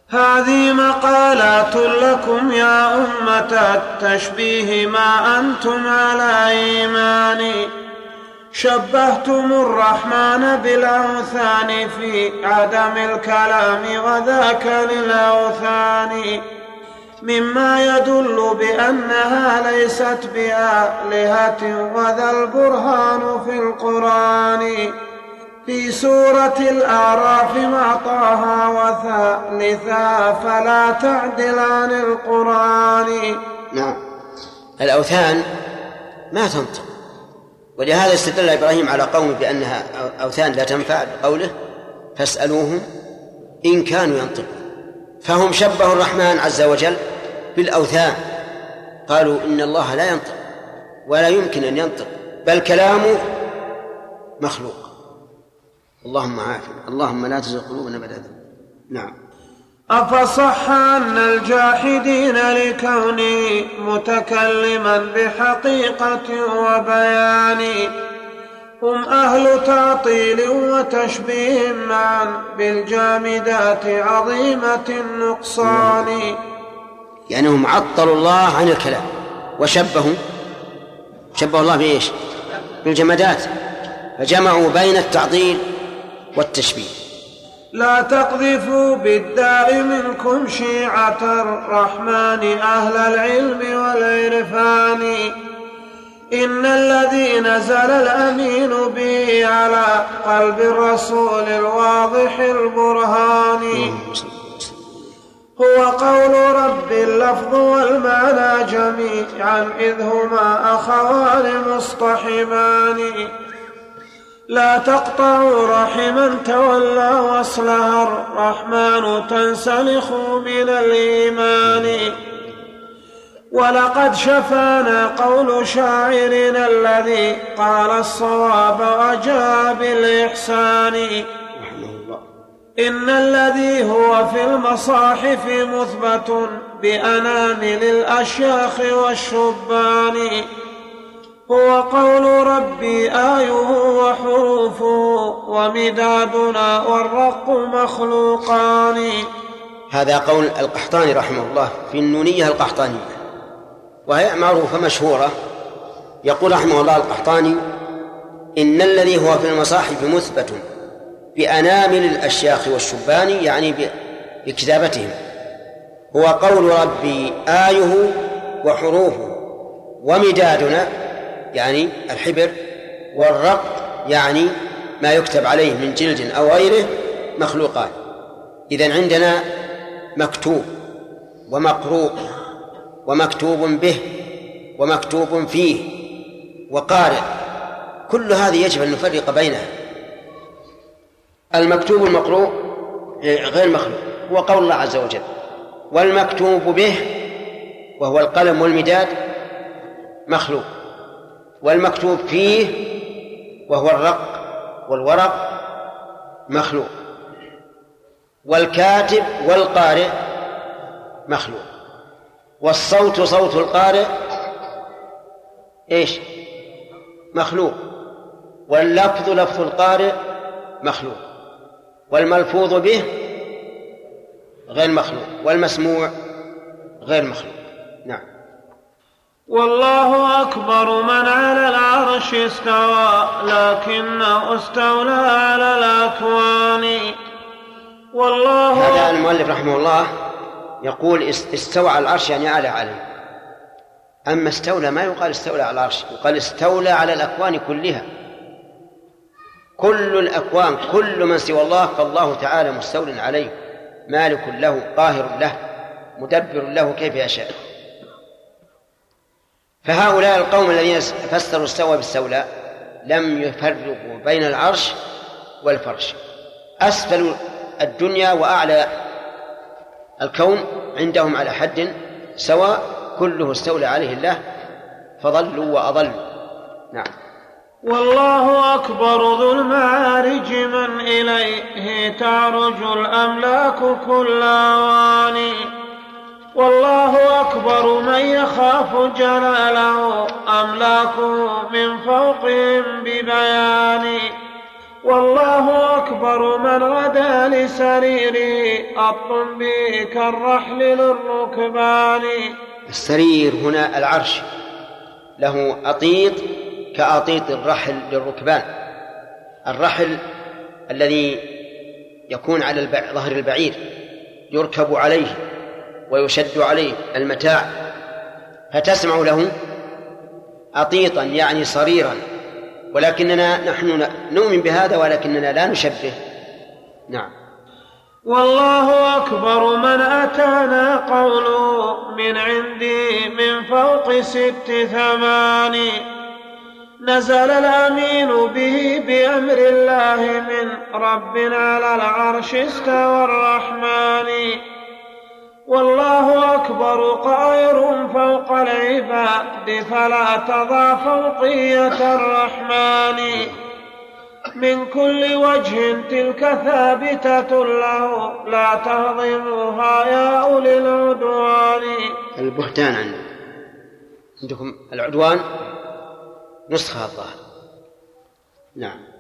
هذه مقالات لكم يا أمة التشبيه ما أنتم على إيمان. شبهتم الرحمن بالأوثان في عدم الكلام وذاك للأوثان. مما يدل بأنها ليست بآلهة وذا البرهان في القرآن. في سورة الأعراف مع طه وثالثا فلا تعدل عن القرآن. نعم. الأوثان ما تنطق. ولهذا استدل إبراهيم على قومه بأنها أوثان لا تنفع بقوله فاسألوهم إن كانوا ينطقون. فهم شبهوا الرحمن عز وجل بالأوثان. قالوا إن الله لا ينطق ولا يمكن أن ينطق بل كلامه مخلوق. اللهم عافنا. اللهم لا تزغ قلوبنا بعد نعم. أفصح أن الجاحدين لكوني متكلما بحقيقة وبيان هم أهل تعطيل وتشبيه معا بالجامدات عظيمة النقصان. يعني هم عطلوا الله عن الكلام وشبهوا شبهوا الله بإيش؟ بالجمادات. فجمعوا بين التعطيل والتشبيه. لا تقذفوا بالداء منكم شيعة الرحمن أهل العلم والعرفان. إن الذي نزل الأمين به على قلب الرسول الواضح البرهان. هو قول رب اللفظ والمعنى جميعا إذ هما أخوان مصطحبان. لا تقطعوا رحما تولى وصلها الرحمن تنسلخ من الإيمان. ولقد شفانا قول شاعرنا الذي قال الصواب وجاء بالإحسان. إن الذي هو في المصاحف مثبت بأنامل الأشياخ والشبان. هو قول ربي آيه وحروفه ومدادنا والرق مخلوقان. هذا قول القحطاني رحمه الله في النونية القحطانية. وهي معروفة مشهورة. يقول رحمه الله القحطاني إن الذي هو في المصاحف مثبت بأنامل الأشياخ والشبان يعني بكتابتهم. هو قول ربي آيه وحروفه ومدادنا يعني الحبر والرق يعني ما يكتب عليه من جلد أو غيره مخلوقات. إذن عندنا مكتوب ومقروء. ومكتوب به ومكتوب فيه وقارئ. كل هذه يجب أن نفرق بينها. المكتوب المقروء غير مخلوق هو قول الله عز وجل. والمكتوب به وهو القلم والمداد مخلوق. والمكتوب فيه وهو الرق والورق مخلوق. والكاتب والقارئ مخلوق. والصوت صوت القارئ إيش؟ مخلوق. واللفظ لفظ القارئ مخلوق. والملفوظ به غير مخلوق. والمسموع غير مخلوق. نعم. والله أكبر من على العرش استوى لكنه استولى على الأكوان. والله هذا المؤلف رحمه الله يقول استوى على العرش يعني أعلى عليه. أما استولى ما يقال استولى على العرش يقال استولى على الأكوان كلها. كل الأكوان كل من سوى الله فالله تعالى مستول عليه. مالك له قاهر له مدبر له كيف يشاء. فهؤلاء القوم الذين فسروا استوى بالسولاء لم يفرقوا بين العرش والفرش. أسفل الدنيا وأعلى الكون عندهم على حد سواء كله استولى عليه الله فضلوا وأضلوا. نعم. والله أكبر ذو المعارج من إليه تعرج الأملاك كل أوان والله أكبر من يخاف جلاله أملاكه من فوقهم ببيان. والله أكبر من غدا لسريره الطنب كالرحل للركبان. السرير هنا العرش له أطيط كأطيط الرحل للركبان. الرحل الذي يكون على ظهر البعير يركب عليه ويشد عليه المتاع. فتسمع له أطيطا يعني صريرا. ولكننا نحن نؤمن بهذا ولكننا لا نشبه. نعم. والله أكبر من أتانا قوله من عندي من فوق ست ثمان نزل الأمين به بأمر الله من رب على العرش استوى الرحمن. والله أكبر قائر فوق العباد فلا تضع فوقية الرحمن. من كل وجه تلك ثابتة له لا تهضمها يا أولي العدوان. البهتان عندكم العدوان؟ نسخة الظاهر. نعم.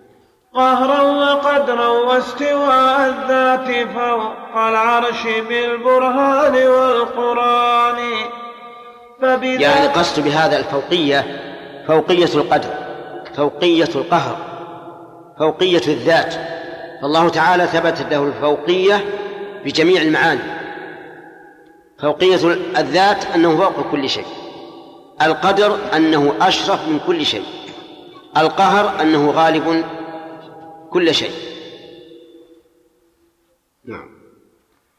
قهرا وقدرا واستواء الذات فوق العرش بالبرهان والقرآن. فبذات يعني قصد بهذا الفوقية فوقية القدر فوقية القهر فوقية الذات. فالله تعالى ثبتت له الفوقية بجميع المعاني. فوقية الذات أنه فوق كل شيء. القدر أنه أشرف من كل شيء. القهر أنه غالب كل شيء. نعم.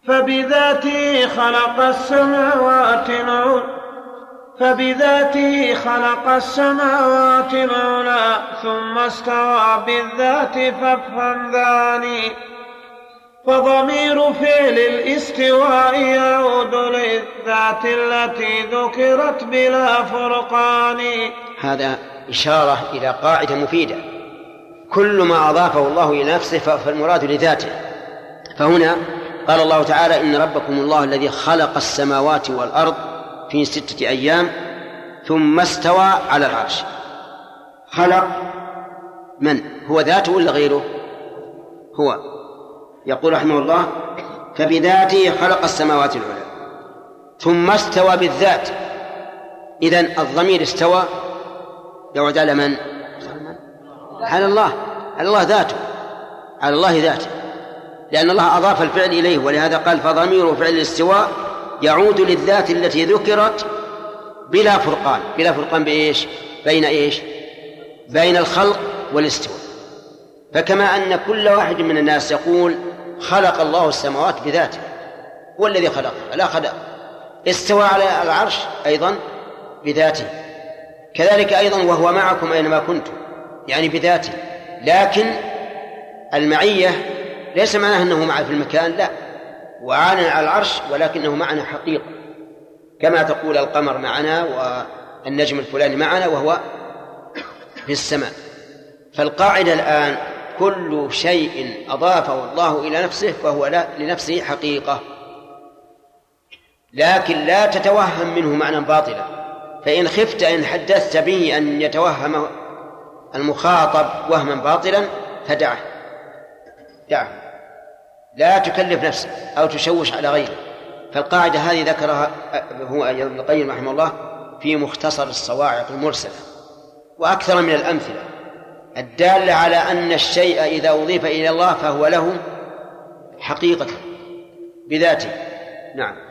فبذاته خلق السماوات العلى فبذاته خلق السماوات العلى ثم استوى بالذات فافهم ذاني. فضمير فعل الاستواء يعود للذات التي ذكرت بلا فرقان. هذا إشارة إلى قاعدة مفيدة. كل ما أضافه الله إلى نفسه فالمراد لذاته. فهنا قال الله تعالى إن ربكم الله الذي خلق السماوات والأرض في ستة أيام ثم استوى على العرش. خلق من؟ هو ذاته ولا غيره؟ هو. يقول رحمه الله فبذاته خلق السماوات العلى. ثم استوى بالذات. إذن الضمير استوى. يعود على من؟ على الله على الله ذاته على الله ذاته. لأن الله أضاف الفعل إليه ولهذا قال فضمير فعل الاستواء يعود للذات التي ذكرت بلا فرقان. بلا فرقان بإيش؟ بين إيش؟ بين الخلق والاستواء. فكما أن كل واحد من الناس يقول خلق الله السماوات بذاته هو الذي خلقها لا خلق. استوى على العرش أيضا بذاته. كذلك أيضا وهو معكم أينما كنتم. يعني بذاته. لكن المعية ليس معناه أنه معه في المكان لا. وعانا على العرش ولكنه معنا حقيقة. كما تقول القمر معنا والنجم الفلاني معنا وهو في السماء. فالقاعدة الآن كل شيء أضافه الله إلى نفسه فهو لا لنفسه حقيقة. لكن لا تتوهم منه معنى باطلا. فإن خفت إن حدثت به أن يتوهم المخاطب وهما باطلا فدعه. دعه. لا تكلف نفسك أو تشوش على غيره. فالقاعدة هذه ذكرها هو ابن القيم رحمه الله في مختصر الصواعق المرسلة. وأكثر من الأمثلة. الدالة على أن الشيء إذا أضيف إلى الله فهو له حقيقة بذاته. نعم.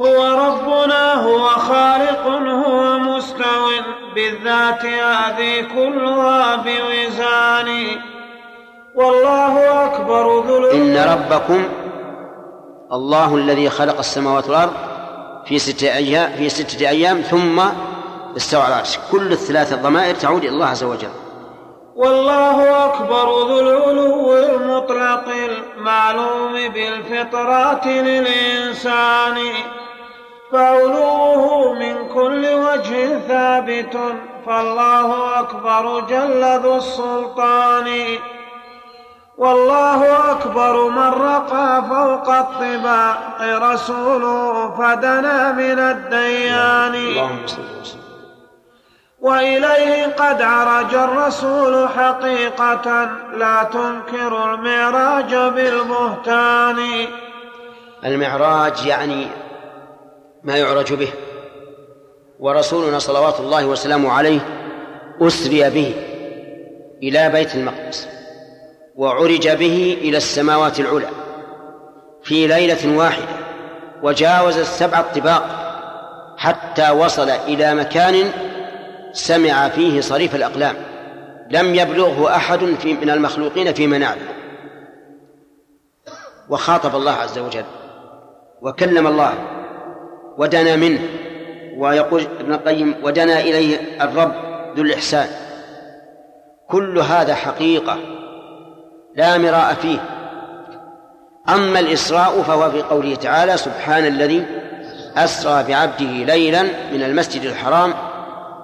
هو ربنا هو خالق هو مستو بالذات هذه كلها بوزان. والله أكبر ذو إن ربكم الله الذي خلق السماوات والأرض في ستة أيام في ستة أيام ثم استوى على العرش. كل الثلاث الضمائر تعود إلى الله عز وجل. والله أكبر ذو العلو المطلق المعلوم بالفطرات للإنسان. فعلوه من كل وجه ثابت. فالله أكبر جل ذو السلطان. والله أكبر من رقى فوق الطباق رسوله فدنا من الديان. وإليه قد عرج الرسول حقيقة. لا تنكر المعراج بالبهتان. المعراج يعني ما يعرج به. ورسولنا صلوات الله وسلامه عليه أسري به إلى بيت المقدس وعرج به إلى السماوات العلى في ليلة واحدة وجاوز السبع الطباق حتى وصل إلى مكان سمع فيه صريف الأقلام. لم يبلغه أحد في من المخلوقين في منابه وخاطب الله عز وجل وكلم الله ودنا منه. ويقول ابن القيم ودنا إليه الرب ذو الإحسان. كل هذا حقيقة لا مراء فيه. أما الإسراء فهو في قوله تعالى سبحان الذي أسرى بعبده ليلا من المسجد الحرام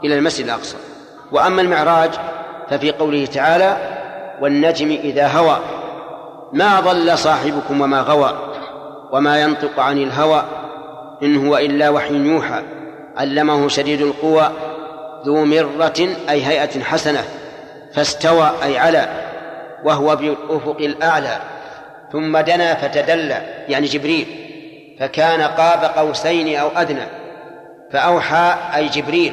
إلى المسجد الأقصى. وأما المعراج ففي قوله تعالى والنجم إذا هوى. ما ضل صاحبكم وما غوى وما ينطق عن الهوى إن هو إلا وحي يوحى. علمه شديد القوى ذو مرة أي هيئة حسنة فاستوى أي على وهو بالأفق الأعلى. ثم دنا فتدلى يعني جبريل فكان قاب قوسين أو أدنى. فأوحى أي جبريل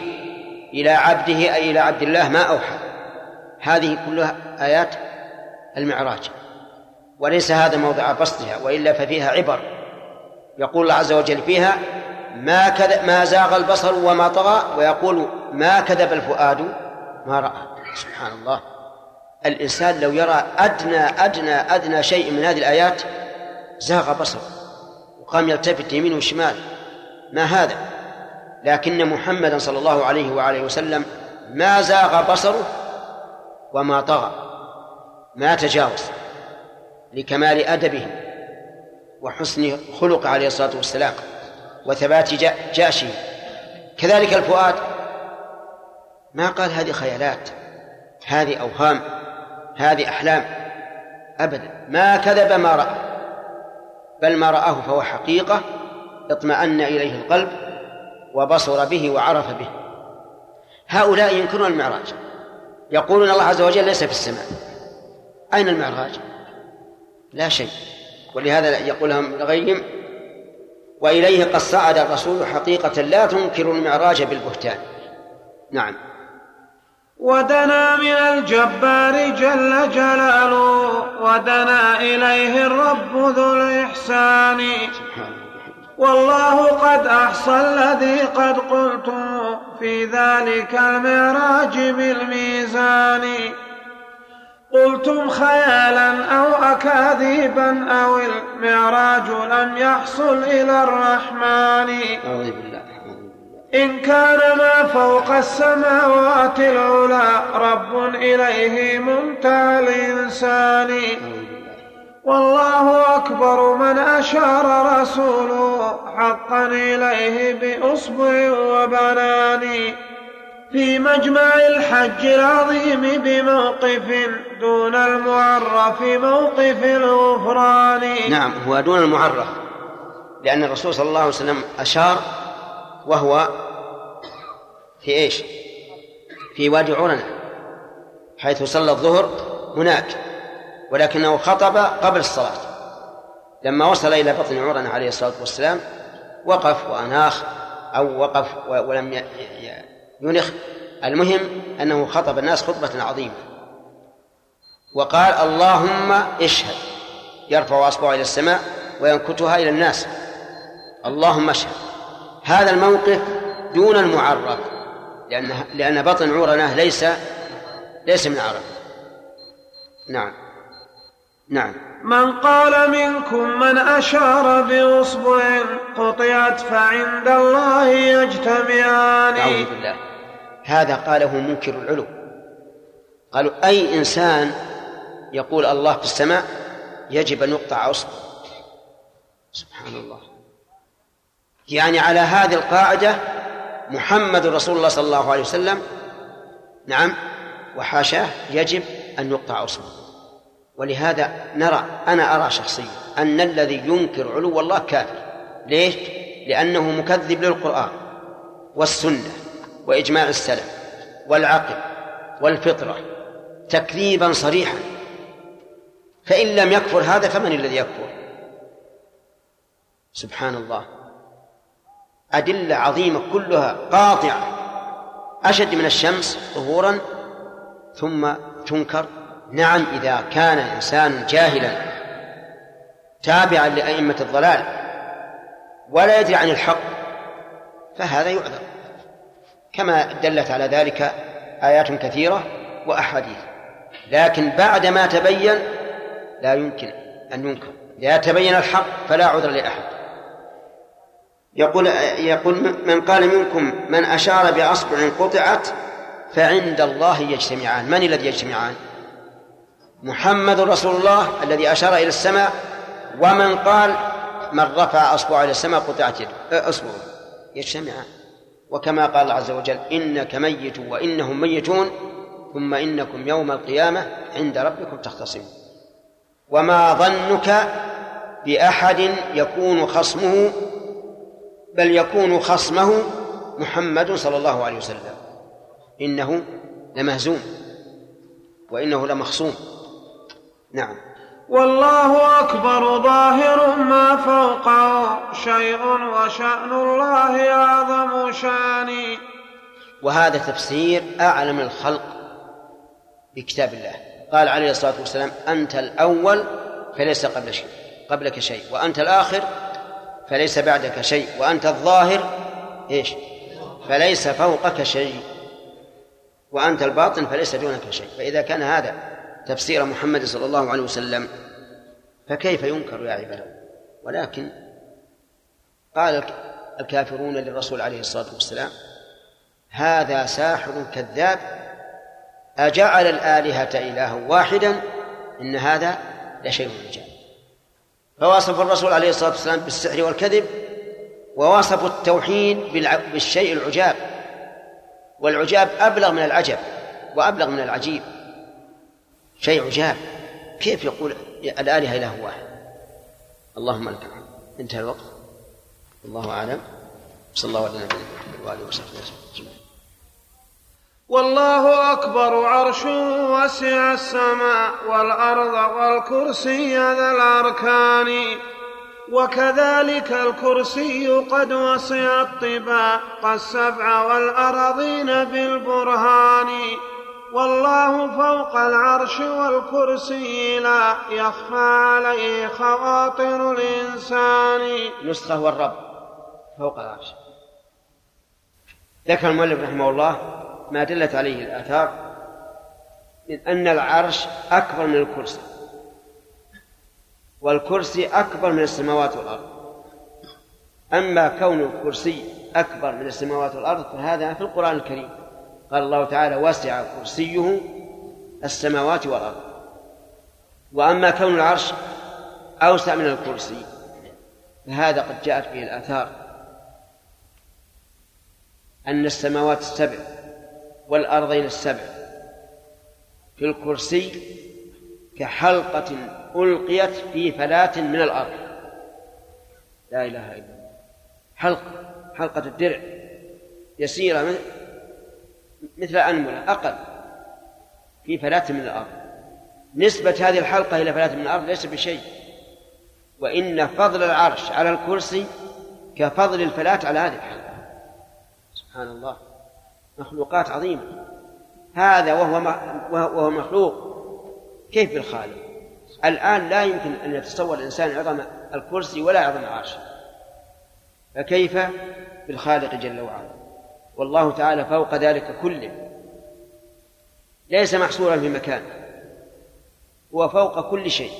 إلى عبده أي إلى عبد الله ما أوحى. هذه كلها آيات المعراج. وليس هذا موضع بسطها وإلا ففيها عبر. يقول الله عز وجل فيها ما كذب ما زاغ البصر وما طغى ويقول ما كذب الفؤاد ما رأى. سبحان الله الإنسان لو يرى أدنى أدنى أدنى شيء من هذه الآيات زاغ بصره وقام يلتفت يمين وشمال. ما هذا؟ لكن محمدا صلى الله عليه وآله وسلم ما زاغ بصره وما طغى. ما تجاوز لكمال أدبه. وحسن خلق عليه الصلاة والسلام وثبات جأشه. كذلك الفؤاد. ما قال هذه خيالات هذه أوهام هذه أحلام. أبدا. ما كذب ما رأى. بل ما رآه فهو حقيقة اطمأن إليه القلب وبصر به وعرف به. هؤلاء ينكرون المعراج. يقولون الله عز وجل ليس في السماء. أين المعراج؟ لا شيء. ولهذا يقول لهم الغيم وإليه قد صعد الرسول حقيقة لا تنكر المعراج بالبهتان. نعم. ودنا من الجبار جل جلاله ودنا إليه الرب ذو الإحسان. والله قد أحصى الذي قد قلت في ذلك المعراج بالميزان. قلتم خيالا أو أكاذيبا أو المعراج لم يحصل إلى الرحمن. أعوذ بالله إن كان ما فوق السماوات العلى رب إليه منتهى الإنسان. والله أكبر من أشار رسوله حقا إليه بأصبع وبنان. في مجمع الحج العظيم بموقف دون المعرف موقف الغفران نعم هو دون المعرف لأن الرسول صلى الله عليه وسلم أشار وهو في إيش؟ في وادي عرنة حيث صلى الظهر هناك ولكنه خطب قبل الصلاة لما وصل إلى بطن عرنة عليه الصلاة والسلام وقف وأناخ أو وقف ولم ينخ. المهم أنه خطب الناس خطبة عظيمة. وقال اللهم اشهد. يرفع أصبعه إلى السماء وينكتها إلى الناس. اللهم اشهد. هذا الموقف دون المعرف لأن لأن بطن عورنة ليس ليس من عرب. نعم. نعم. من قال منكم من أشار بإصبع قطعت فعند الله يجتمعان. أعوذ بالله. هذا قاله منكر العلو. قالوا أي إنسان يقول الله في السماء يجب أن يقطع أصبع؟ سبحان الله. يعني على هذه القاعدة محمد رسول الله صلى الله عليه وسلم نعم وحاشاه يجب أن يقطع أصبعه. ولهذا نرى أنا أرى شخصيا أن الذي ينكر علو الله كافر. ليش؟ لأنه مكذب للقرآن والسنة وإجماع السلف والعقل والفطرة تكذيبا صريحا. فإن لم يكفر هذا فمن الذي يكفر؟ سبحان الله. أدلة عظيمة كلها قاطعة. أشد من الشمس ظهورا ثم تنكر. نعم إذا كان الإنسان جاهلا تابعا لأئمة الضلال ولا يدري عن الحق فهذا يعذر. كما دلت على ذلك آيات كثيرة وأحاديث. لكن بعد ما تبين لا يمكن أن ينكر. إذا تبين الحق فلا عذر لأحد. يقول يقول من قال منكم من أشار بأصبع قطعت فعند الله يجتمعان. من الذي يجتمعان؟ محمد رسول الله الذي أشار إلى السماء ومن قال من رفع أصبعه إلى السماء قطعت يده أصبعه. يجتمعان. وكما قال الله عز وجل إنك ميت وإنهم ميتون ثم إنكم يوم القيامة عند ربكم تختصمون. وما ظنك بأحد يكون خصمه بل يكون خصمه محمد صلى الله عليه وسلم. إنه لمهزوم وإنه لمخصوم. نعم. والله أكبر ظاهر ما فوقه شيء وشأن الله أعظم شأن. وهذا تفسير أعلم الخلق بكتاب الله. قال عليه الصلاة والسلام أنت الأول فليس قبل شيء قبلك شيء. وأنت الآخر فليس بعدك شيء. وأنت الظاهر إيش؟ فليس فوقك شيء. وأنت الباطن فليس دونك شيء. فإذا كان هذا تفسير محمد صلى الله عليه وسلم فكيف ينكر يا عباد ولكن قال الكافرون للرسول عليه الصلاة والسلام هذا ساحر كذاب أجعل الآلهة إلها واحدا إن هذا لشيء عجاب فوصف الرسول عليه الصلاة والسلام بالسحر والكذب ووصف التوحيد بالشيء العجاب. والعجاب أبلغ من العجب وأبلغ من العجيب. شيء عجاب. كيف يقول الآلهة إله واحد؟ اللهم لك الحمد انتهى الوقت. الله أعلم. صلى الله عليه وسلم وآله وصحبه وسلم والله أكبر عرش وسع السماء والأرض والكرسي ذا الأركان. وكذلك الكرسي قد وسع الطباق السبع والأرضين بالبرهان. والله فوق العرش والكرسي لا يخفى عليه خواطر الإنسان. نسخة والرب فوق العرش. ذكر المؤلف رحمه الله ما دلت عليه الآثار من أن العرش أكبر من الكرسي والكرسي أكبر من السماوات والأرض. أما كون الكرسي أكبر من السماوات والأرض فهذا في القرآن الكريم. قال الله تعالى وسع كرسيه السماوات والأرض. وأما كون العرش أوسع من الكرسي فهذا قد جاءت به الآثار أن السماوات السبع والأرضين السبع في الكرسي كحلقة ألقيت في فلاة من الأرض. لا إله إلا الله. حلقة حلقة الدرع يسيرة مثل أنملة أقل. في فلاة من الأرض. نسبة هذه الحلقة إلى فلاة من الأرض ليس بشيء. وإن فضل العرش على الكرسي كفضل الفلاة على هذه الحلقة. سبحان الله. مخلوقات عظيمة. هذا وهو وهو مخلوق. كيف بالخالق؟ الآن لا يمكن أن يتصور الإنسان عظم الكرسي ولا عظم العرش فكيف بالخالق جل وعلا؟ والله تعالى فوق ذلك كله. ليس محصورا في مكان. هو فوق كل شيء.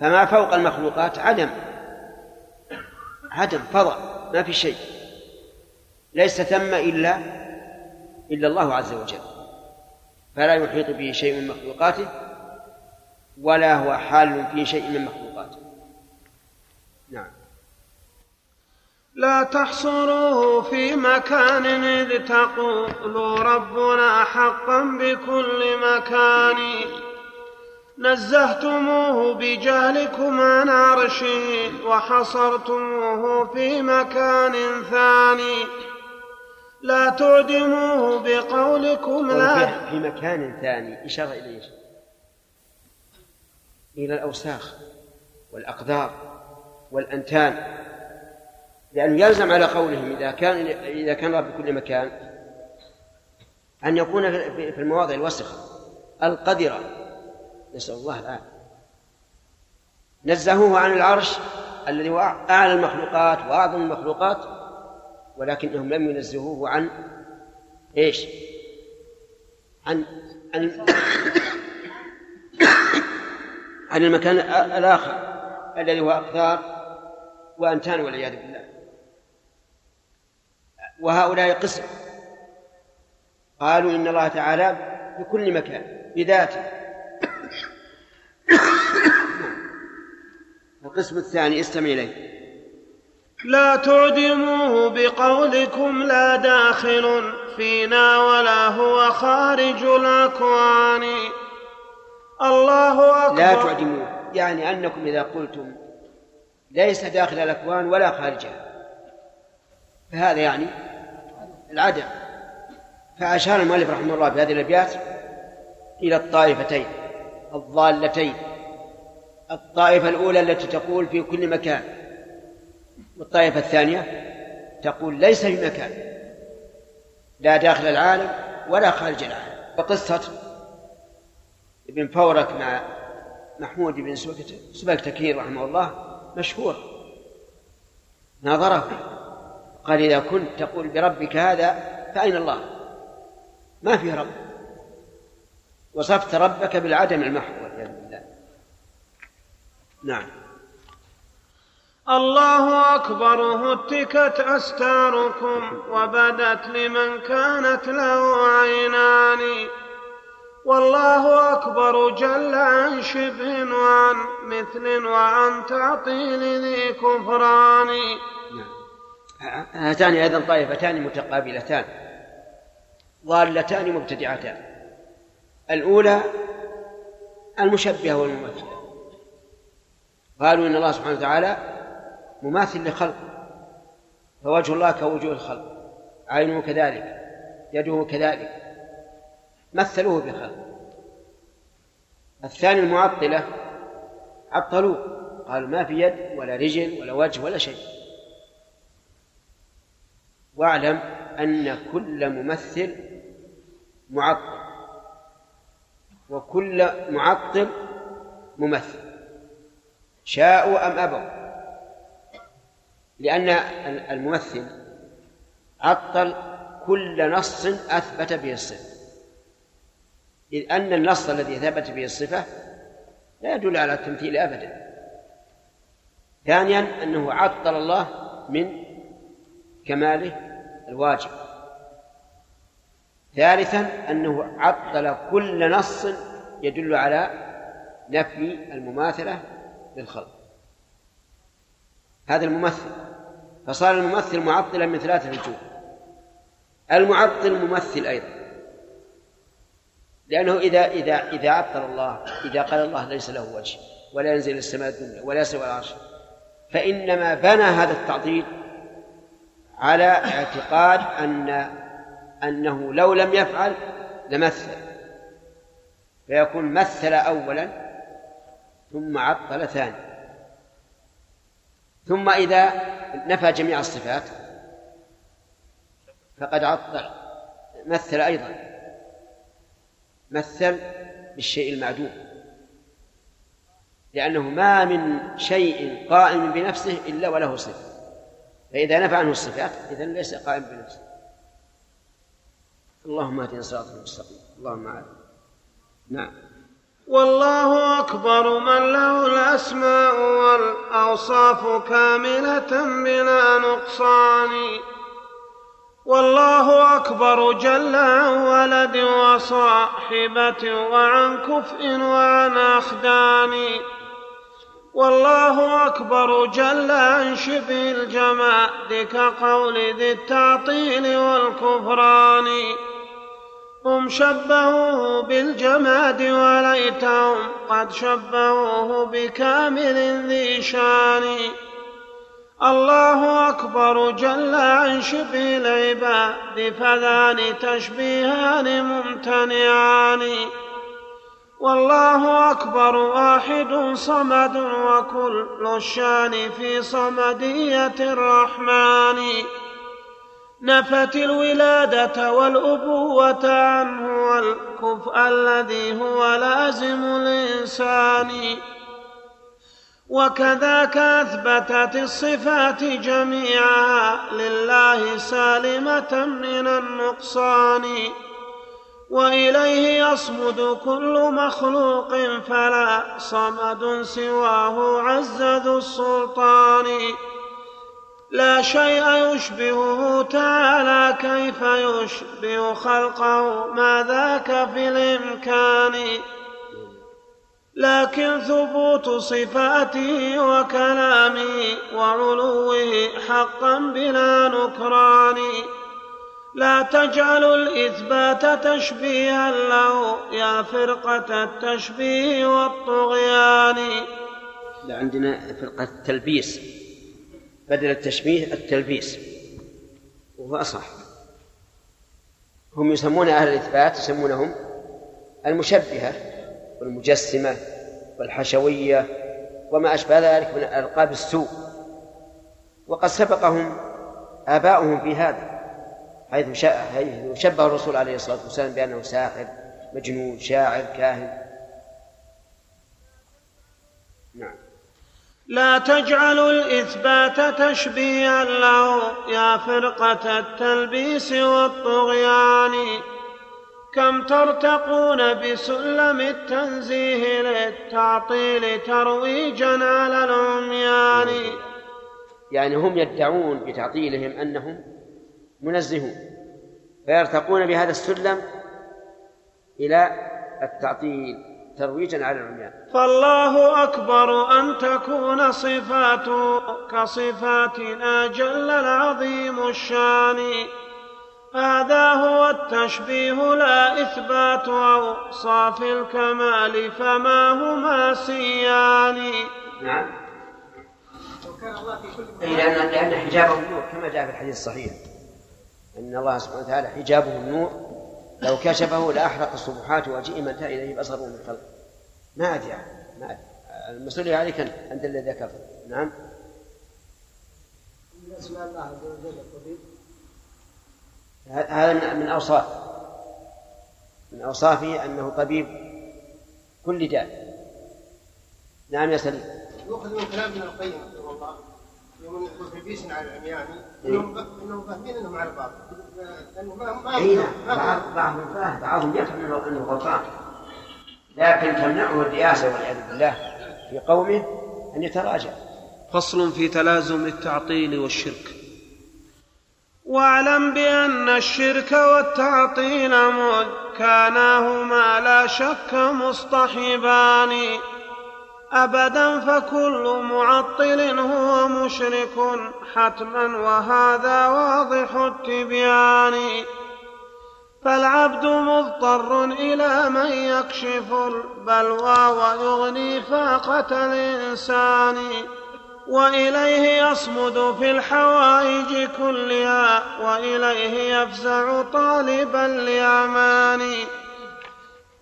فما فوق المخلوقات عدم. عدم فضاء ما في شيء. ليس ثم إلا إلا الله عز وجل. فلا يحيط به شيء من مخلوقاته ولا هو حال في شيء من مخلوقاته. نعم. لا تحصروه في مكان إذ تقولوا ربنا حقا بكل مكان. نزهتموه بجهلكم عن عرشه وحصرتموه في مكان ثاني. لا تعدموه بقولكم لا. في مكان ثاني إشارة إلى؟ إلى الأوساخ والأقدار والأنتان. لأنه يلزم على قولهم إذا كان إذا كان رب بكل مكان أن يكون في المواضع الوسخة. القذرة نسأل الله العافية. نزهوه عن العرش الذي هو أعلى المخلوقات وأعظم المخلوقات ولكنهم لم ينزهوه عن إيش؟ عن عن عن المكان الآخر الذي هو أقدار وأنتان والعياذ بالله. وهؤلاء قسم. قالوا إن الله تعالى في كل مكان بذاته. القسم الثاني استمع إليه. لا تعدموه بقولكم لا داخل فينا ولا هو خارج الأكوان. الله أكبر. لا تعدموه يعني أنكم إذا قلتم ليس داخل الأكوان ولا خارجها. فهذا يعني العدم. فأشار المؤلف رحمه الله في هذه الأبيات إلى الطائفتين الضالتين. الطائفة الأولى التي تقول في كل مكان. والطائفة الثانية تقول ليس في مكان لا داخل العالم ولا خارج العالم. وقصة ابن فورك مع محمود بن سبكتكين رحمه الله مشهور ناظرة قال إذا كنت تقول بربك هذا فأين الله؟ ما في رب. وصفت ربك بالعدم المحو والعياذ بالله. نعم. الله أكبر هتكت أستاركم وبدت لمن كانت له عينان. والله أكبر جل عن شبه وعن مثل وعن تعطيل ذي كفران. هاتان أيضا طائفتان متقابلتان. ضالتان مبتدعتان. الأولى المشبهة والممثلة. قالوا إن الله سبحانه وتعالى مماثل لخلقه فوجه الله كوجوه الخلق. عينه كذلك. يده كذلك. مثلوه بخلق. الثاني المعطلة عطلوه. قالوا ما في يد ولا رجل ولا وجه ولا شيء. واعلم أن كل ممثل معطل وكل معطل ممثل شاءوا أم أبوا. لأن الممثل عطل كل نص أثبت به الصفة. إذ أن النص الذي ثبت به الصفة لا يدل على التمثيل أبدا. ثانيا أنه عطل الله من كماله الواجب. ثالثا أنه عطل كل نص يدل على نفي المماثلة للخلق. هذا الممثل. فصار الممثل معطلا من ثلاثة وجوه المعطل ممثل أيضا. لأنه إذا إذا إذا عطل الله إذا قال الله ليس له وجه ولا ينزل السماء الدنيا ولا يسوى العرش فإنما بنى هذا التعطيل على اعتقاد أن أنه لو لم يفعل لمثل فيكون مثل أولا ثم عطل ثانيا. ثم إذا نفى جميع الصفات فقد عطل. مثل أيضا. مثل بالشيء المعدوم. لأنه ما من شيء قائم بنفسه إلا وله صفة. فإذا نفى عنه الصفات إذا ليس قائم بنفسه. اللهم اهدنا صراطا المستقيم. اللهم اعلم نعم. والله أكبر من له الأسماء والأوصاف كاملة بلا نقصان. والله أكبر جل عن ولد وصاحبة وعن كفء وعن أخدان. والله أكبر جل عن شبه الجماد كقول ذي التعطيل والكفران. هم شبهوه بالجماد وليتهم قد شبهوه بكامل ذي شان. الله أكبر جل عن شبه العباد فذان تشبيهان ممتنعان. والله أكبر واحد صمد وكل الشان في صمدية الرحمن. نفت الولادة والأبوة عنه والكفء الذي هو لازم الإنسان. وكذاك أثبتت الصفات جميعا لله سالمة من النقصان. وإليه يصمد كل مخلوق فلا صمد سواه عز ذو السلطان. لا شيء يشبهه تعالى كيف يشبه خلقه؟ ما ذاك في الإمكان. لكن ثبوت صفاته وكلامه وعلوه حقا بلا نكران. لا تجعلوا الإثبات تشبيها له يا فرقة التشبيه والطغيان. لا عندنا فرقة التلبيس بدل التشبيه التلبيس. وهو أصح. هم يسمون أهل الإثبات يسمونهم المشبهة والمجسمة والحشوية وما أشبه ذلك من ألقاب السوء. وقد سبقهم آباؤهم في هذا. حيث شبه الرسول عليه الصلاة والسلام بأنه ساحر مجنون شاعر كاهن. نعم. لا تجعلوا الإثبات تشبيها له يا فرقة التلبيس والطغيان. كم ترتقون بسلم التنزيه للتعطيل ترويجا على العميان. يعني هم يدعون بتعطيلهم أنهم منزهون فيرتقون بهذا السلم إلى التعطيل ترويجا على العميان. فالله أكبر أن تكون صفاته كصفاتنا جل العظيم الشان. هذا هو التشبيه لا إثبات أوصاف الكمال فما هما سيان. نعم. أي لأن لأن حجابه النور كما جاء في الحديث الصحيح. أن الله سبحانه وتعالى حجابه النور لو كشفه لأحرق الصبحات وجيء من إليه بصره من خلق ما أدري ما أدري. المسؤولية عليك أنت الذي ذكرت نعم اسماء الله عز وجل هذا من أوصاف. من أوصافه أنه طبيب كل داء. نعم يا سليم. يؤخذ من كلام ابن القيم رحمه الله. بيس على العمياني إنهم إنهم فاهمين إنهم على بعض لأنه ما ما اي نعم بعض بعضهم فاهم بعضهم يفهم إنه غلطان. لكن تمنعه الرئاسة والعياذ بالله في قومه أن يتراجع. فصل في تلازم التعطيل والشرك. واعلم بأن الشرك والتعطيل كاناهما لا شك مصطحبان. أبدا فكل معطل هو مشرك حتما وهذا واضح التبيان. فالعبد مضطر إلى من يكشف البلوى ويغني فاقة الإنسان. وإليه يصمد في الحوائج كلها وإليه يفزع طالبا لامان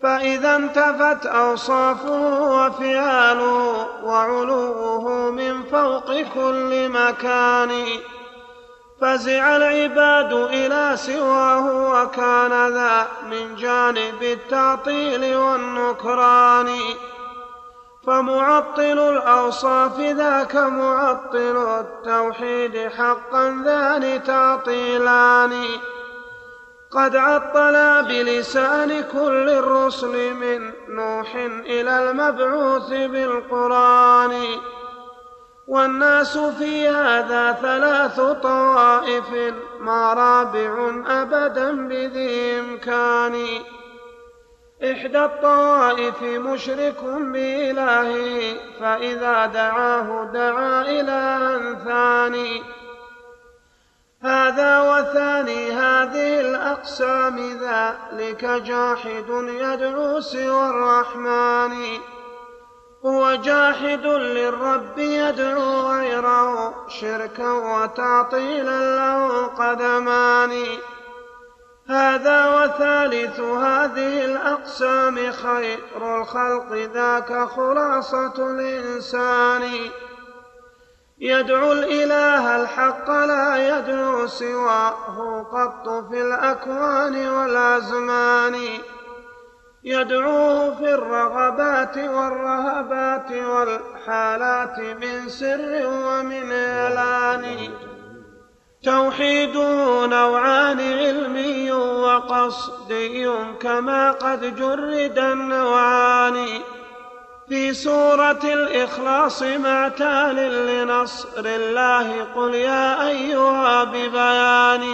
فإذا انتفت أوصافه وفعاله وعلوه من فوق كل مكان فزع العباد إلى سواه وكان ذا من جانب التعطيل والنكران فمعطل الأوصاف ذاك معطل التوحيد حقا ذان تعطيلان قد عطلا بلسان كل الرسل من نوح إلى المبعوث بالقرآن. والناس في هذا ثلاث طوائف ما رابع أبدا بذي إمكان. إحدى الطوائف مشرك بإلهه فإذا دعاه دعا إلها ثاني هذا وثاني هذه الأقسام ذلك جاحد يدعو سوى الرحمن. هو جاحد للرب يدعو غيره شركا وتعطيلا له قدمان. هذا وثالث هذه الأقسام خير الخلق ذاك خلاصة الإنسان. يدعو الإله الحق لا يدعو سواه قط في الأكوان والأزمان. يدعوه في الرغبات والرهبات والحالات من سر ومن إعلان. توحيده نوعان علمي وقصدي كما قد جرد النوعان. في سورة الإخلاص مع تال لنصر الله قل يا أيها ببيان.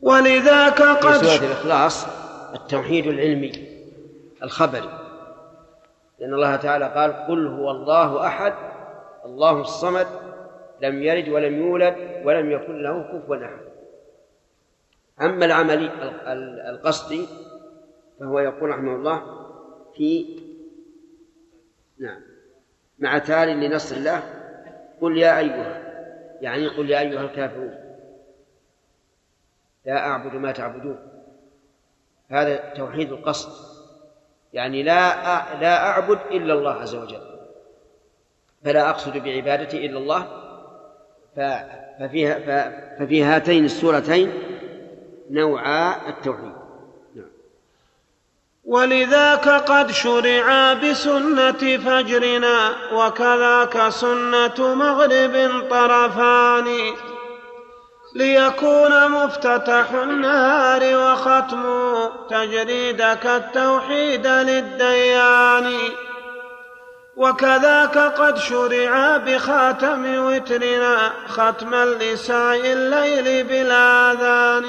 ولذاك قد في سورة الإخلاص التوحيد العلمي الخبري لأن الله تعالى قال قل هو الله أحد الله الصمد لم يلد ولم يولد ولم يكن له كفوا أحد. أما العملي القصدي فهو يقول رحمه الله في نعم. مع تال لنصر الله قل يا أيها يعني قل يا أيها الكافرون لا أعبد ما تعبدون. هذا توحيد القصد. يعني لا لا أعبد إلا الله عز وجل. فلا أقصد بعبادتي إلا الله. ففيها ففي هاتين السورتين نوعا التوحيد. ولذاك قد شرعا بسنة فجرنا وكذاك سنة مغرب طرفان. ليكون مفتتح النهار وختم تجريدك التوحيد للديان. وكذاك قد شرع بخاتم وترنا ختما لساء الليل بالآذان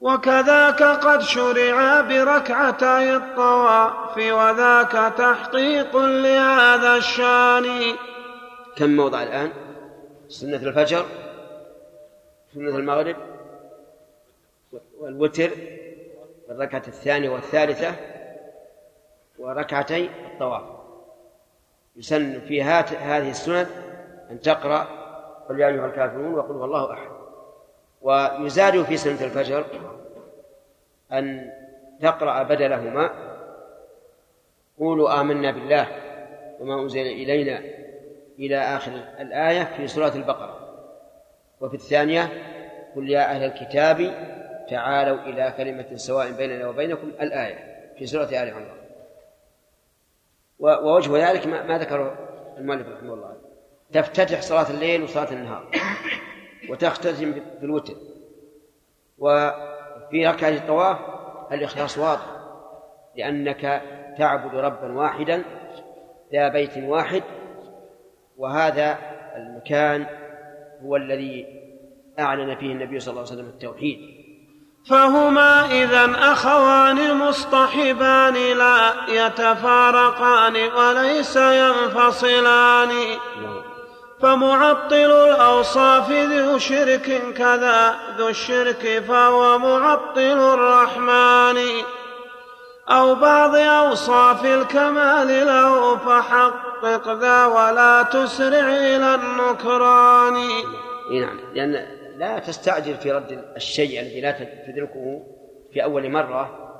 وكذاك قد شرع بركعتي الطواف وذاك تحقيق لهذا الشان. كم موضع الآن؟ سنة الفجر؟ سنة المغرب؟ والوتر؟ الركعة الثانية والثالثة؟ وركعتي الطواف. يسن في هذه السنن أن تقرأ قل يا أيها الكافرون وقل هو الله أحد. ويزاد في سنة الفجر أن تقرأ بدلهما. قولوا آمنا بالله وما أنزل إلينا إلى آخر الآية في سورة البقرة. وفي الثانية قل يا أهل الكتاب تعالوا إلى كلمة سواء بيننا وبينكم الآية في سورة آل عمران. ووجه ذلك ما ذكره المؤلف رحمه الله. تفتتح صلاة الليل وصلاة النهار. وتختتم بالوتر وفي ركعة الطواف الإخلاص واضح لأنك تعبد ربا واحدا ذا بيت واحد وهذا المكان هو الذي أعلن فيه النبي صلى الله عليه وسلم التوحيد. فهما إذا أخوان مصطحبان لا يتفارقان وليس ينفصلان. فمعطل الأوصاف ذو شرك كذا ذو الشرك فهو معطل الرحمن. أو بعض أوصاف الكمال له فحقق ذا ولا تسرع إلى النكران. نعم لأن لا تستعجل في رد الشيء الذي لا تدركه في أول مرة.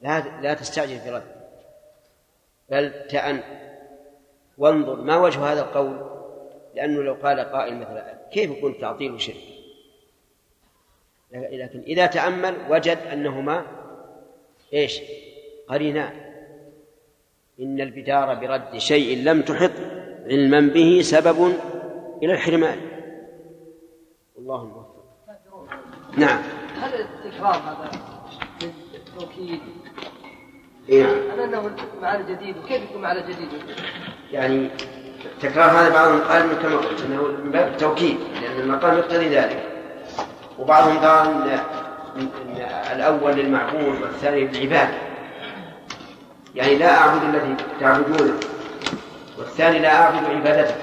لا لا تستعجل في رد. بل تأن وانظر ما وجه هذا القول. لأنه لو قال قائل مثلا كيف يكون تعطيل شرك؟ لكن إذا تأمل وجد أنهما إيش؟ قرينان. إن البدار برد شيء لم تحط علما به سبب إلى الحرمان. الله الموفق. نعم. هل التكرار هذا للتوكيد؟ إيه. نعم هل أنه معنى جديد وكيف يكون معنى جديد؟ يعني تكرار هذا بعضهم قال كما قلت إنه من باب التوكيد لأن المقام يقتضي ذلك. وبعضهم قال ان الأول للمعبود والثاني للعباد. يعني لا أعبد الذي تعبدونه والثاني لا أعبد عبادته.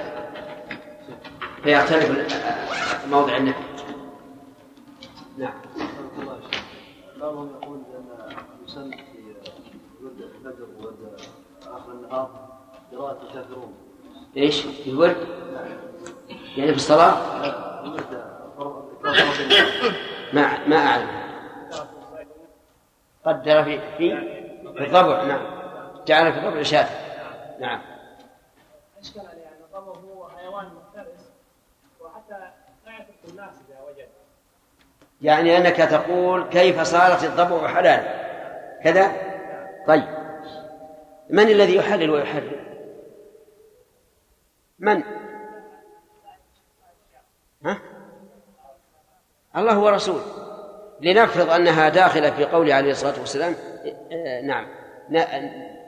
فيختلف موضع النفي. نعم. بعضهم يقول أن يسن في الفجر وورد آخر النهار قراءة الكافرون. إيش؟ في الورد؟ يعني في الصلاة؟ ما ما أعلم قدر في في في الضبع. نعم. جعل في الضبع شاة نعم. اشكال عليه يعني الضبع هو حيوان مفترس وحتى لا يترك الناس اذا وجد يعني أنك تقول كيف صارت الضبع حلال كذا؟ طيب. من الذي يحلل ويحرم من؟ ها؟ الله ورسوله. لنفرض أنها داخلة في قوله عليه الصلاة والسلام آه، نعم.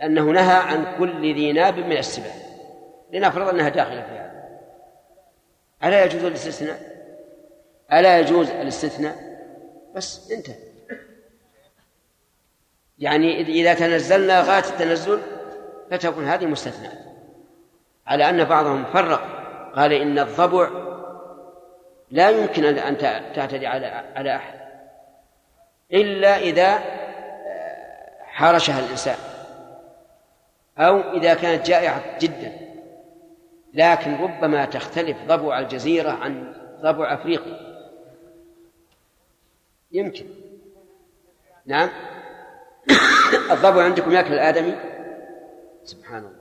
أنه نهى عن كل ذي ناب من السباع لنفرض أنها داخلة في هذا. ألا يجوز الاستثناء؟ ألا يجوز الاستثناء؟ بس انتهى. يعني إذا تنزلنا غاية التنزل فتكون هذه مستثناء على أن بعضهم فرق. قال إن الضبع لا يمكن أن تعتدي على على أحد إلا إذا حرشها الإنسان أو إذا كانت جائعة جدا. لكن ربما تختلف ضبع الجزيرة عن ضبع أفريقيا. يمكن. نعم. الضبع عندكم يأكل الآدمي؟ سبحان الله.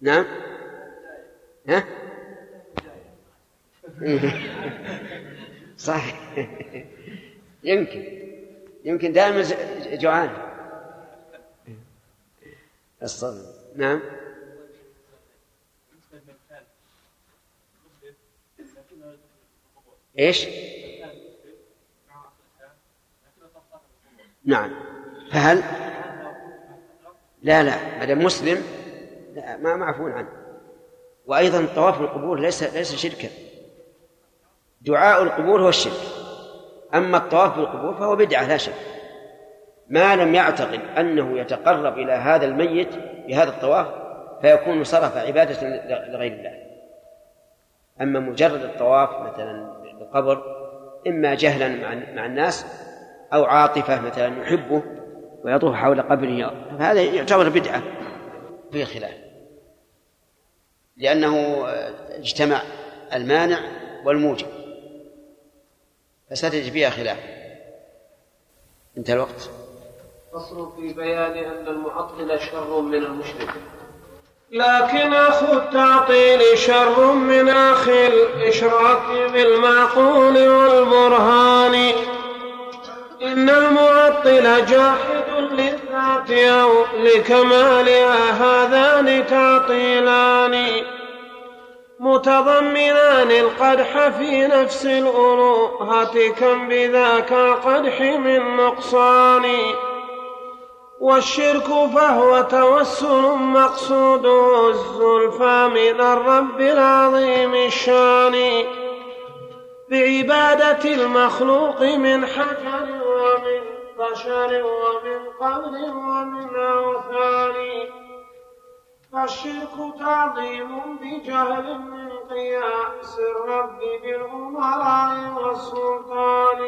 نعم. ها؟ صحيح. يمكن. يمكن دائما جوعان. الصبر نعم. إيش؟ نعم. فهل؟ لا لا. هذا مسلم. ما معفون عنه. وأيضا الطواف القبور ليس ليس شركا. دعاء القبور هو الشرك. أما الطواف بالقبور فهو بدعة لا شك. ما لم يعتقد أنه يتقرب إلى هذا الميت بهذا الطواف فيكون صرف عبادة لغير الله. أما مجرد الطواف مثلا بالقبر إما جهلا مع الناس أو عاطفة مثلا يحبه ويطوف حول قبره فهذا يعتبر بدعة فيه خلاف لأنه اجتمع المانع والموجب. فستجد فيها خلاف. انتهى الوقت. فصل في بيان أن المعطل شر من المشرك. لكن أخو التعطيل شر من أخ الإشراك بالمعقول والبرهان. إن المعطل جاحد للذات أو لكمالها هذان تعطيلان. متضمنان القدح في نفس الألوهة كم بذاك القدح من نقصان. والشرك فهو توسل مقصوده الزلفى من الرب العظيم الشان. بعبادة المخلوق من حجر ومن بشر ومن قبر ومن أوثان فالشرك تعظيم بجهل من قياس الرب بالأمراء والسلطان.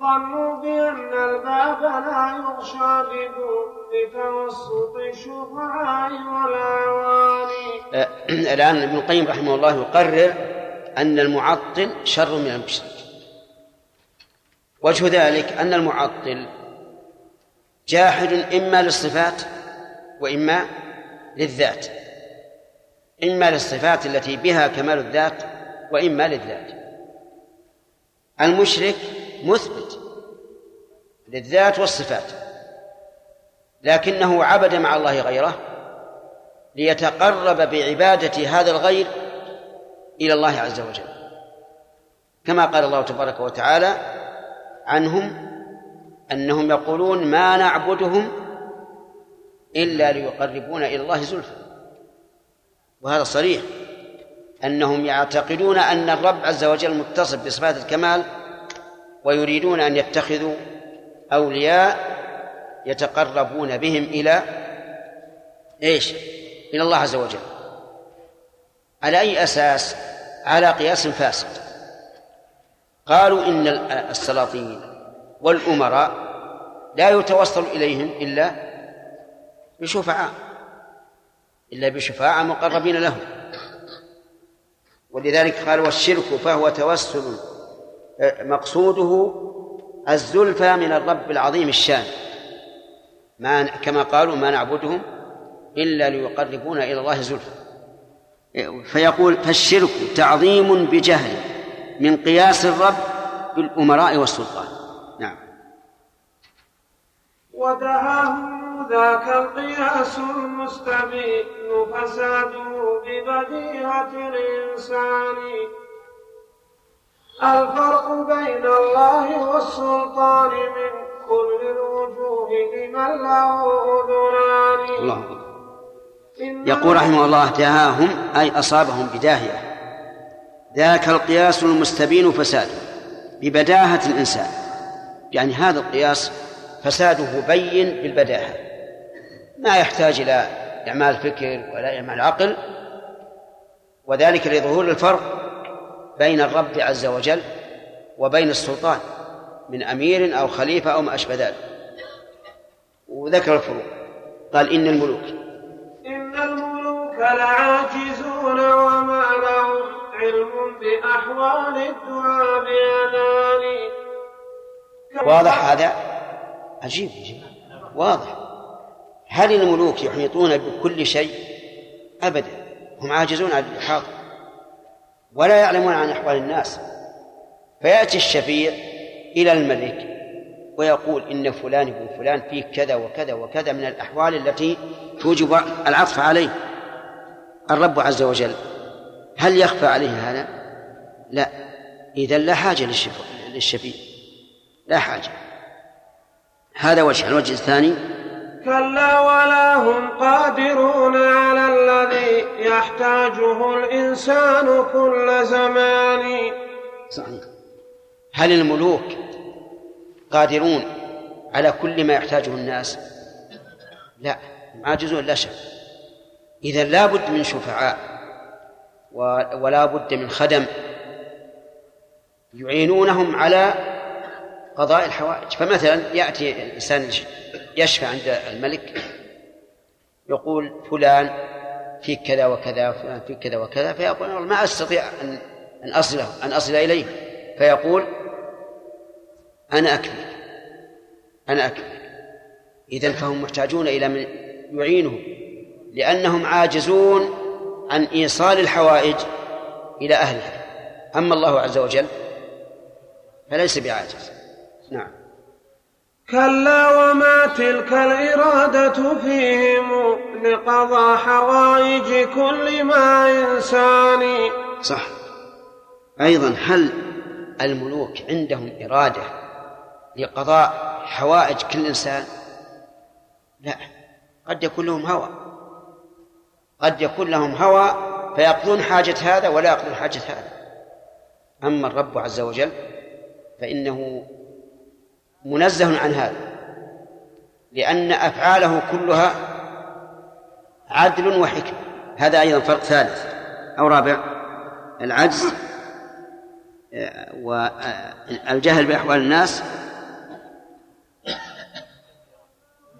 ظنوا بأن الباب لا يغشى بدون توسط الشفعاء والأعوان الآن ابن القيم رحمه الله يقرر أن المعطل شر من المشرك وجه ذلك أن المعطل جاحد إما للصفات وإما للذات إما للصفات التي بها كمال الذات وإما للذات. المشرك مثبت للذات والصفات لكنه عبد مع الله غيره ليتقرب بعبادة هذا الغير إلى الله عز وجل. كما قال الله تبارك وتعالى عنهم أنهم يقولون ما نعبدهم إلا ليقربونا إلى الله زلفى وهذا صريح أنهم يعتقدون أن الرب عز وجل متصف بصفات الكمال ويريدون أن يتخذوا أولياء يتقربون بهم إلى إيش؟ إلى الله عز وجل على أي أساس؟ على قياس فاسد قالوا إن السلاطين والأمراء لا يتوصل إليهم إلا بشفعاء إلا بشفاعة مقربين لهم. ولذلك قال والشرك فهو توسل مقصوده الزلفى من الرب العظيم الشان. ما كما قالوا ما نعبدهم إلا ليقربونا إلى الله زلفى. فيقول فالشرك تعظيم بجهل. من قياس الرب بالأمراء والسلطان. نعم. ودهاه ذاك القياس المستبين فساده ببديهة الإنسان. الفرق بين الله والسلطان من كل الوجوه لمن له أذنان. يقول رحمه الله دهاهم أي أصابهم بداهية. ذاك القياس المستبين فساده ببداهة الإنسان. يعني هذا القياس فساده بين بالبداهة. ما يحتاج إلى إعمال فكر ولا إعمال عقل وذلك لظهور الفرق بين الرب عز وجل وبين السلطان من أمير أو خليفة أو ما أشبه ذلك. وذكر الفروق. قال إن الملوك. إن الملوك لعاجزون وما لهم علم بأحوال الدعاء بأذان واضح هذا؟ عجيب واضح. هل الملوك يحيطون بكل شيء؟ أبدا. هم عاجزون عن الإحاطة. ولا يعلمون عن أحوال الناس. فيأتي الشفيع إلى الملك ويقول إن فلان ابن فلان فيه كذا وكذا وكذا من الأحوال التي توجب العطف عليه. الرب عز وجل هل يخفى عليه هذا؟ لا. إذا لا حاجة للشفيع. لا حاجة. هذا وجه الوجه الثاني. كلا ولا هم قادرون على الذي يحتاجه الإنسان كل زمان. صحيح. هل الملوك قادرون على كل ما يحتاجه الناس؟ لا. عاجزون لا شك إذا لا بد من شفعاء. ولا بد من خدم. يعينونهم على قضاء الحوائج. فمثلا يأتي الإنسان يشفع عند الملك يقول فلان في كذا وكذا فلان في كذا وكذا فيقول ما أستطيع أن أن أصله أن أصل إليه. فيقول أنا أكفي أنا أكفي إذا فهم محتاجون إلى من يعينهم لأنهم عاجزون عن إيصال الحوائج إلى أهلها. أما الله عز وجل فليس بعاجز. نعم. كلا وما تلك الإرادة فيهم لقضى حوائج كل ما إنسان. صح. أيضا هل الملوك عندهم إرادة لقضاء حوائج كل إنسان؟ لا. قد يكون لهم هوى. قد يكون لهم هوى فيقضون حاجة هذا ولا يقضون حاجة هذا. أما الرب عز وجل فإنه منزه عن هذا لأن أفعاله كلها عدل وحكمة. هذا أيضا فرق ثالث أو رابع العجز والجهل بأحوال الناس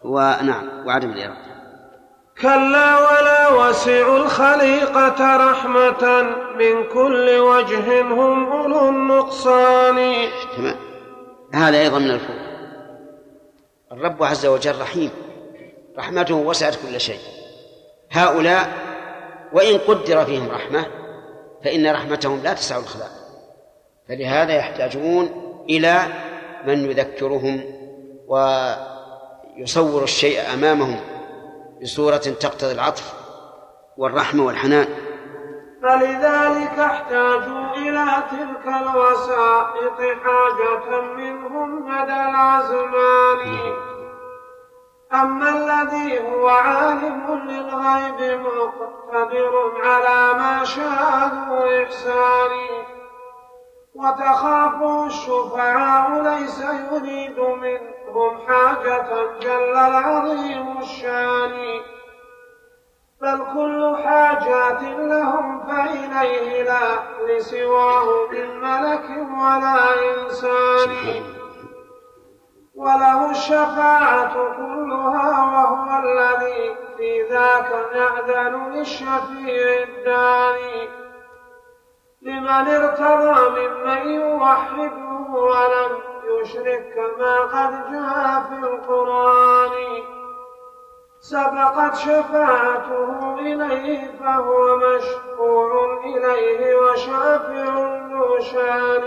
ونعم وعدم الإرادة. كلا ولا وسع الخليقة رحمة من كل وجه هم أولو النقصان. تمام. هذا أيضا من الفروق الرب عز وجل رحيم. رحمته وسعت كل شيء. هؤلاء وإن قدر فيهم رحمة فإن رحمتهم لا تسع الخلاق فلهذا يحتاجون إلى من يذكرهم ويصور الشيء أمامهم بصورة تقتضي العطف والرحمة والحنان. فلذلك احتاجوا إلى تلك الوسائط حاجة منهم مدى الأزمان أما الذي هو عالم للغيب مقتدر على ما شاء ذو إحسان وتخاف الشفعاء ليس يريد منهم حاجة جل العظيم الشان بل كل حاجات لهم فإليه لا لسواه من ملك ولا إنسان. وله الشفاعة كلها وهو الذي في ذاك يأذن للشفيع الداني. لمن ارتضى ممن يوحده ولم يشرك كما قد جاء في القرآن. سبقت شفاعته إليه فهو مشفوع إليه وشافع ذو شان.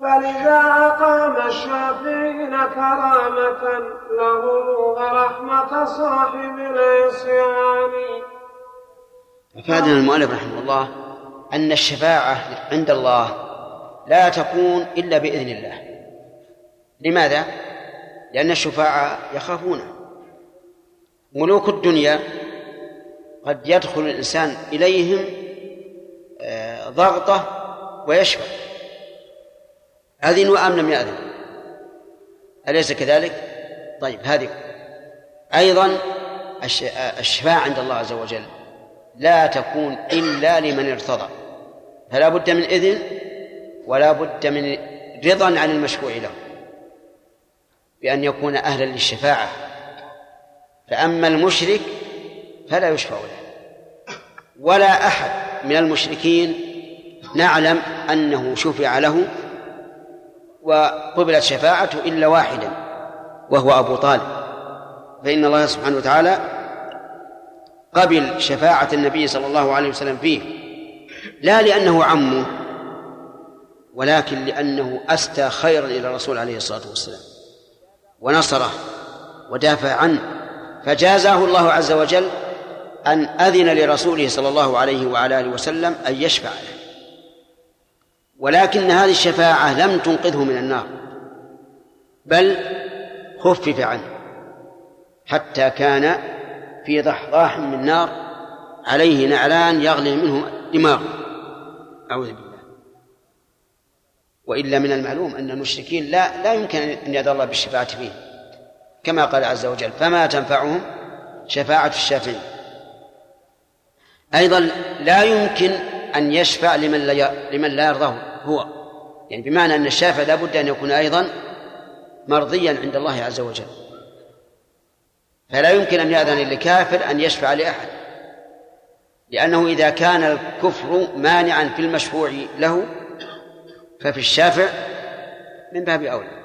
فلذا أقام الشافعين كرامة لهم ورحمة صاحب العصيان. أفادنا المؤلف رحمه الله أن الشفاعة عند الله لا تكون إلا بإذن الله. لماذا؟ لأن الشفاعة يخافونه ملوك الدنيا قد يدخل الإنسان إليهم آه، ضغطة ويشفع. أذن أم لم يأذن. أليس كذلك؟ طيب هذه أيضا الشفاعة عند الله عز وجل. لا تكون إلا لمن ارتضى. فلا بد من إذن ولا بد من رضا عن المشفوع له. بأن يكون أهلا للشفاعة. فأما المشرك فلا يشفع له. ولا أحد من المشركين نعلم أنه شفع له وقبلت شفاعته إلا واحدا وهو أبو طالب. فإن الله سبحانه وتعالى قبل شفاعة النبي صلى الله عليه وسلم فيه لا لأنه عمه ولكن لأنه أستى خيرا إلى الرسول عليه الصلاة والسلام ونصره ودافع عنه. فجازاه الله عز وجل أن أذن لرسوله صلى الله عليه وعلى آله وسلم أن يشفع له. ولكن هذه الشفاعة لم تنقذه من النار بل خفف عنه حتى كان في ضحضاح من نار عليه نعلان يغلي منه دماغه أعوذ بالله. وإلا من المعلوم أن المشركين لا لا يمكن أن يدعو الله بالشفاعة فيه. كما قال عز وجل فما تنفعهم شفاعة الشافعين. أيضا لا يمكن أن يشفع لمن لا لمن لا يرضاه هو. يعني بمعنى أن الشافع لا بد أن يكون أيضا مرضيا عند الله عز وجل. فلا يمكن أن يأذن لكافر أن يشفع لأحد. لأنه إذا كان الكفر مانعا في المشفوع له ففي الشافع من باب أولى.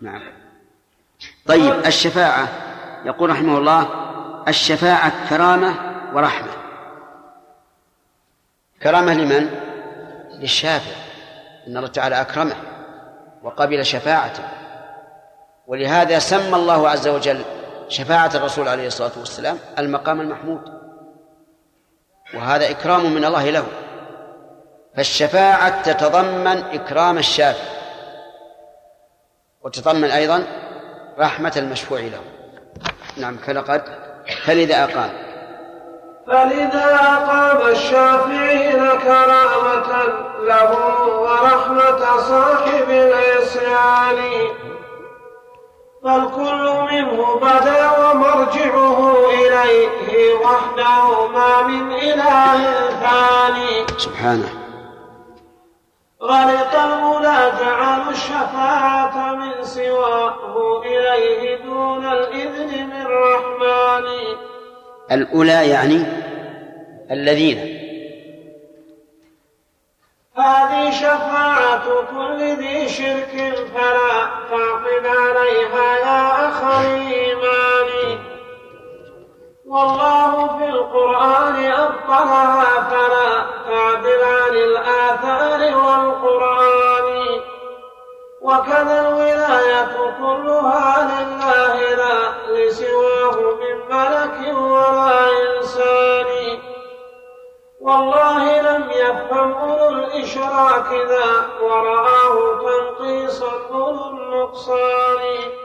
نعم. طيب الشفاعة. يقول رحمه الله الشفاعة كرامة ورحمة. كرامة لمن؟ للشافع إن الله تعالى أكرمه وقبل شفاعته. ولهذا سمى الله عز وجل شفاعة الرسول عليه الصلاة والسلام المقام المحمود. وهذا إكرام من الله له. فالشفاعة تتضمن إكرام الشافع وتتضمن أيضا رحمة المشفوع له نعم فلقد فلذا أقام. فلذا أقام الشافعين كرامة له ورحمة صاحب العصيان. فالكل منه بدا ومرجعه إليه وحده ما من إله ثاني. سبحانه. غلط المولى جعلوا الشفاعة من سواه إليه دون الإذن من رحمن. الأولى يعني الذين. هذه شفاعة كل ذي شرك فلا تعقد عليها يا أخ الإيمان والله في القرآن أبطلها فلا تعدل عن الآثار والقرآن. وكذا الولاية كلها لله لا لسواه من ملك ولا إنسان. والله لم يفهم أولو الإشراك ذا ورآه تنقيصا أولو النقصان.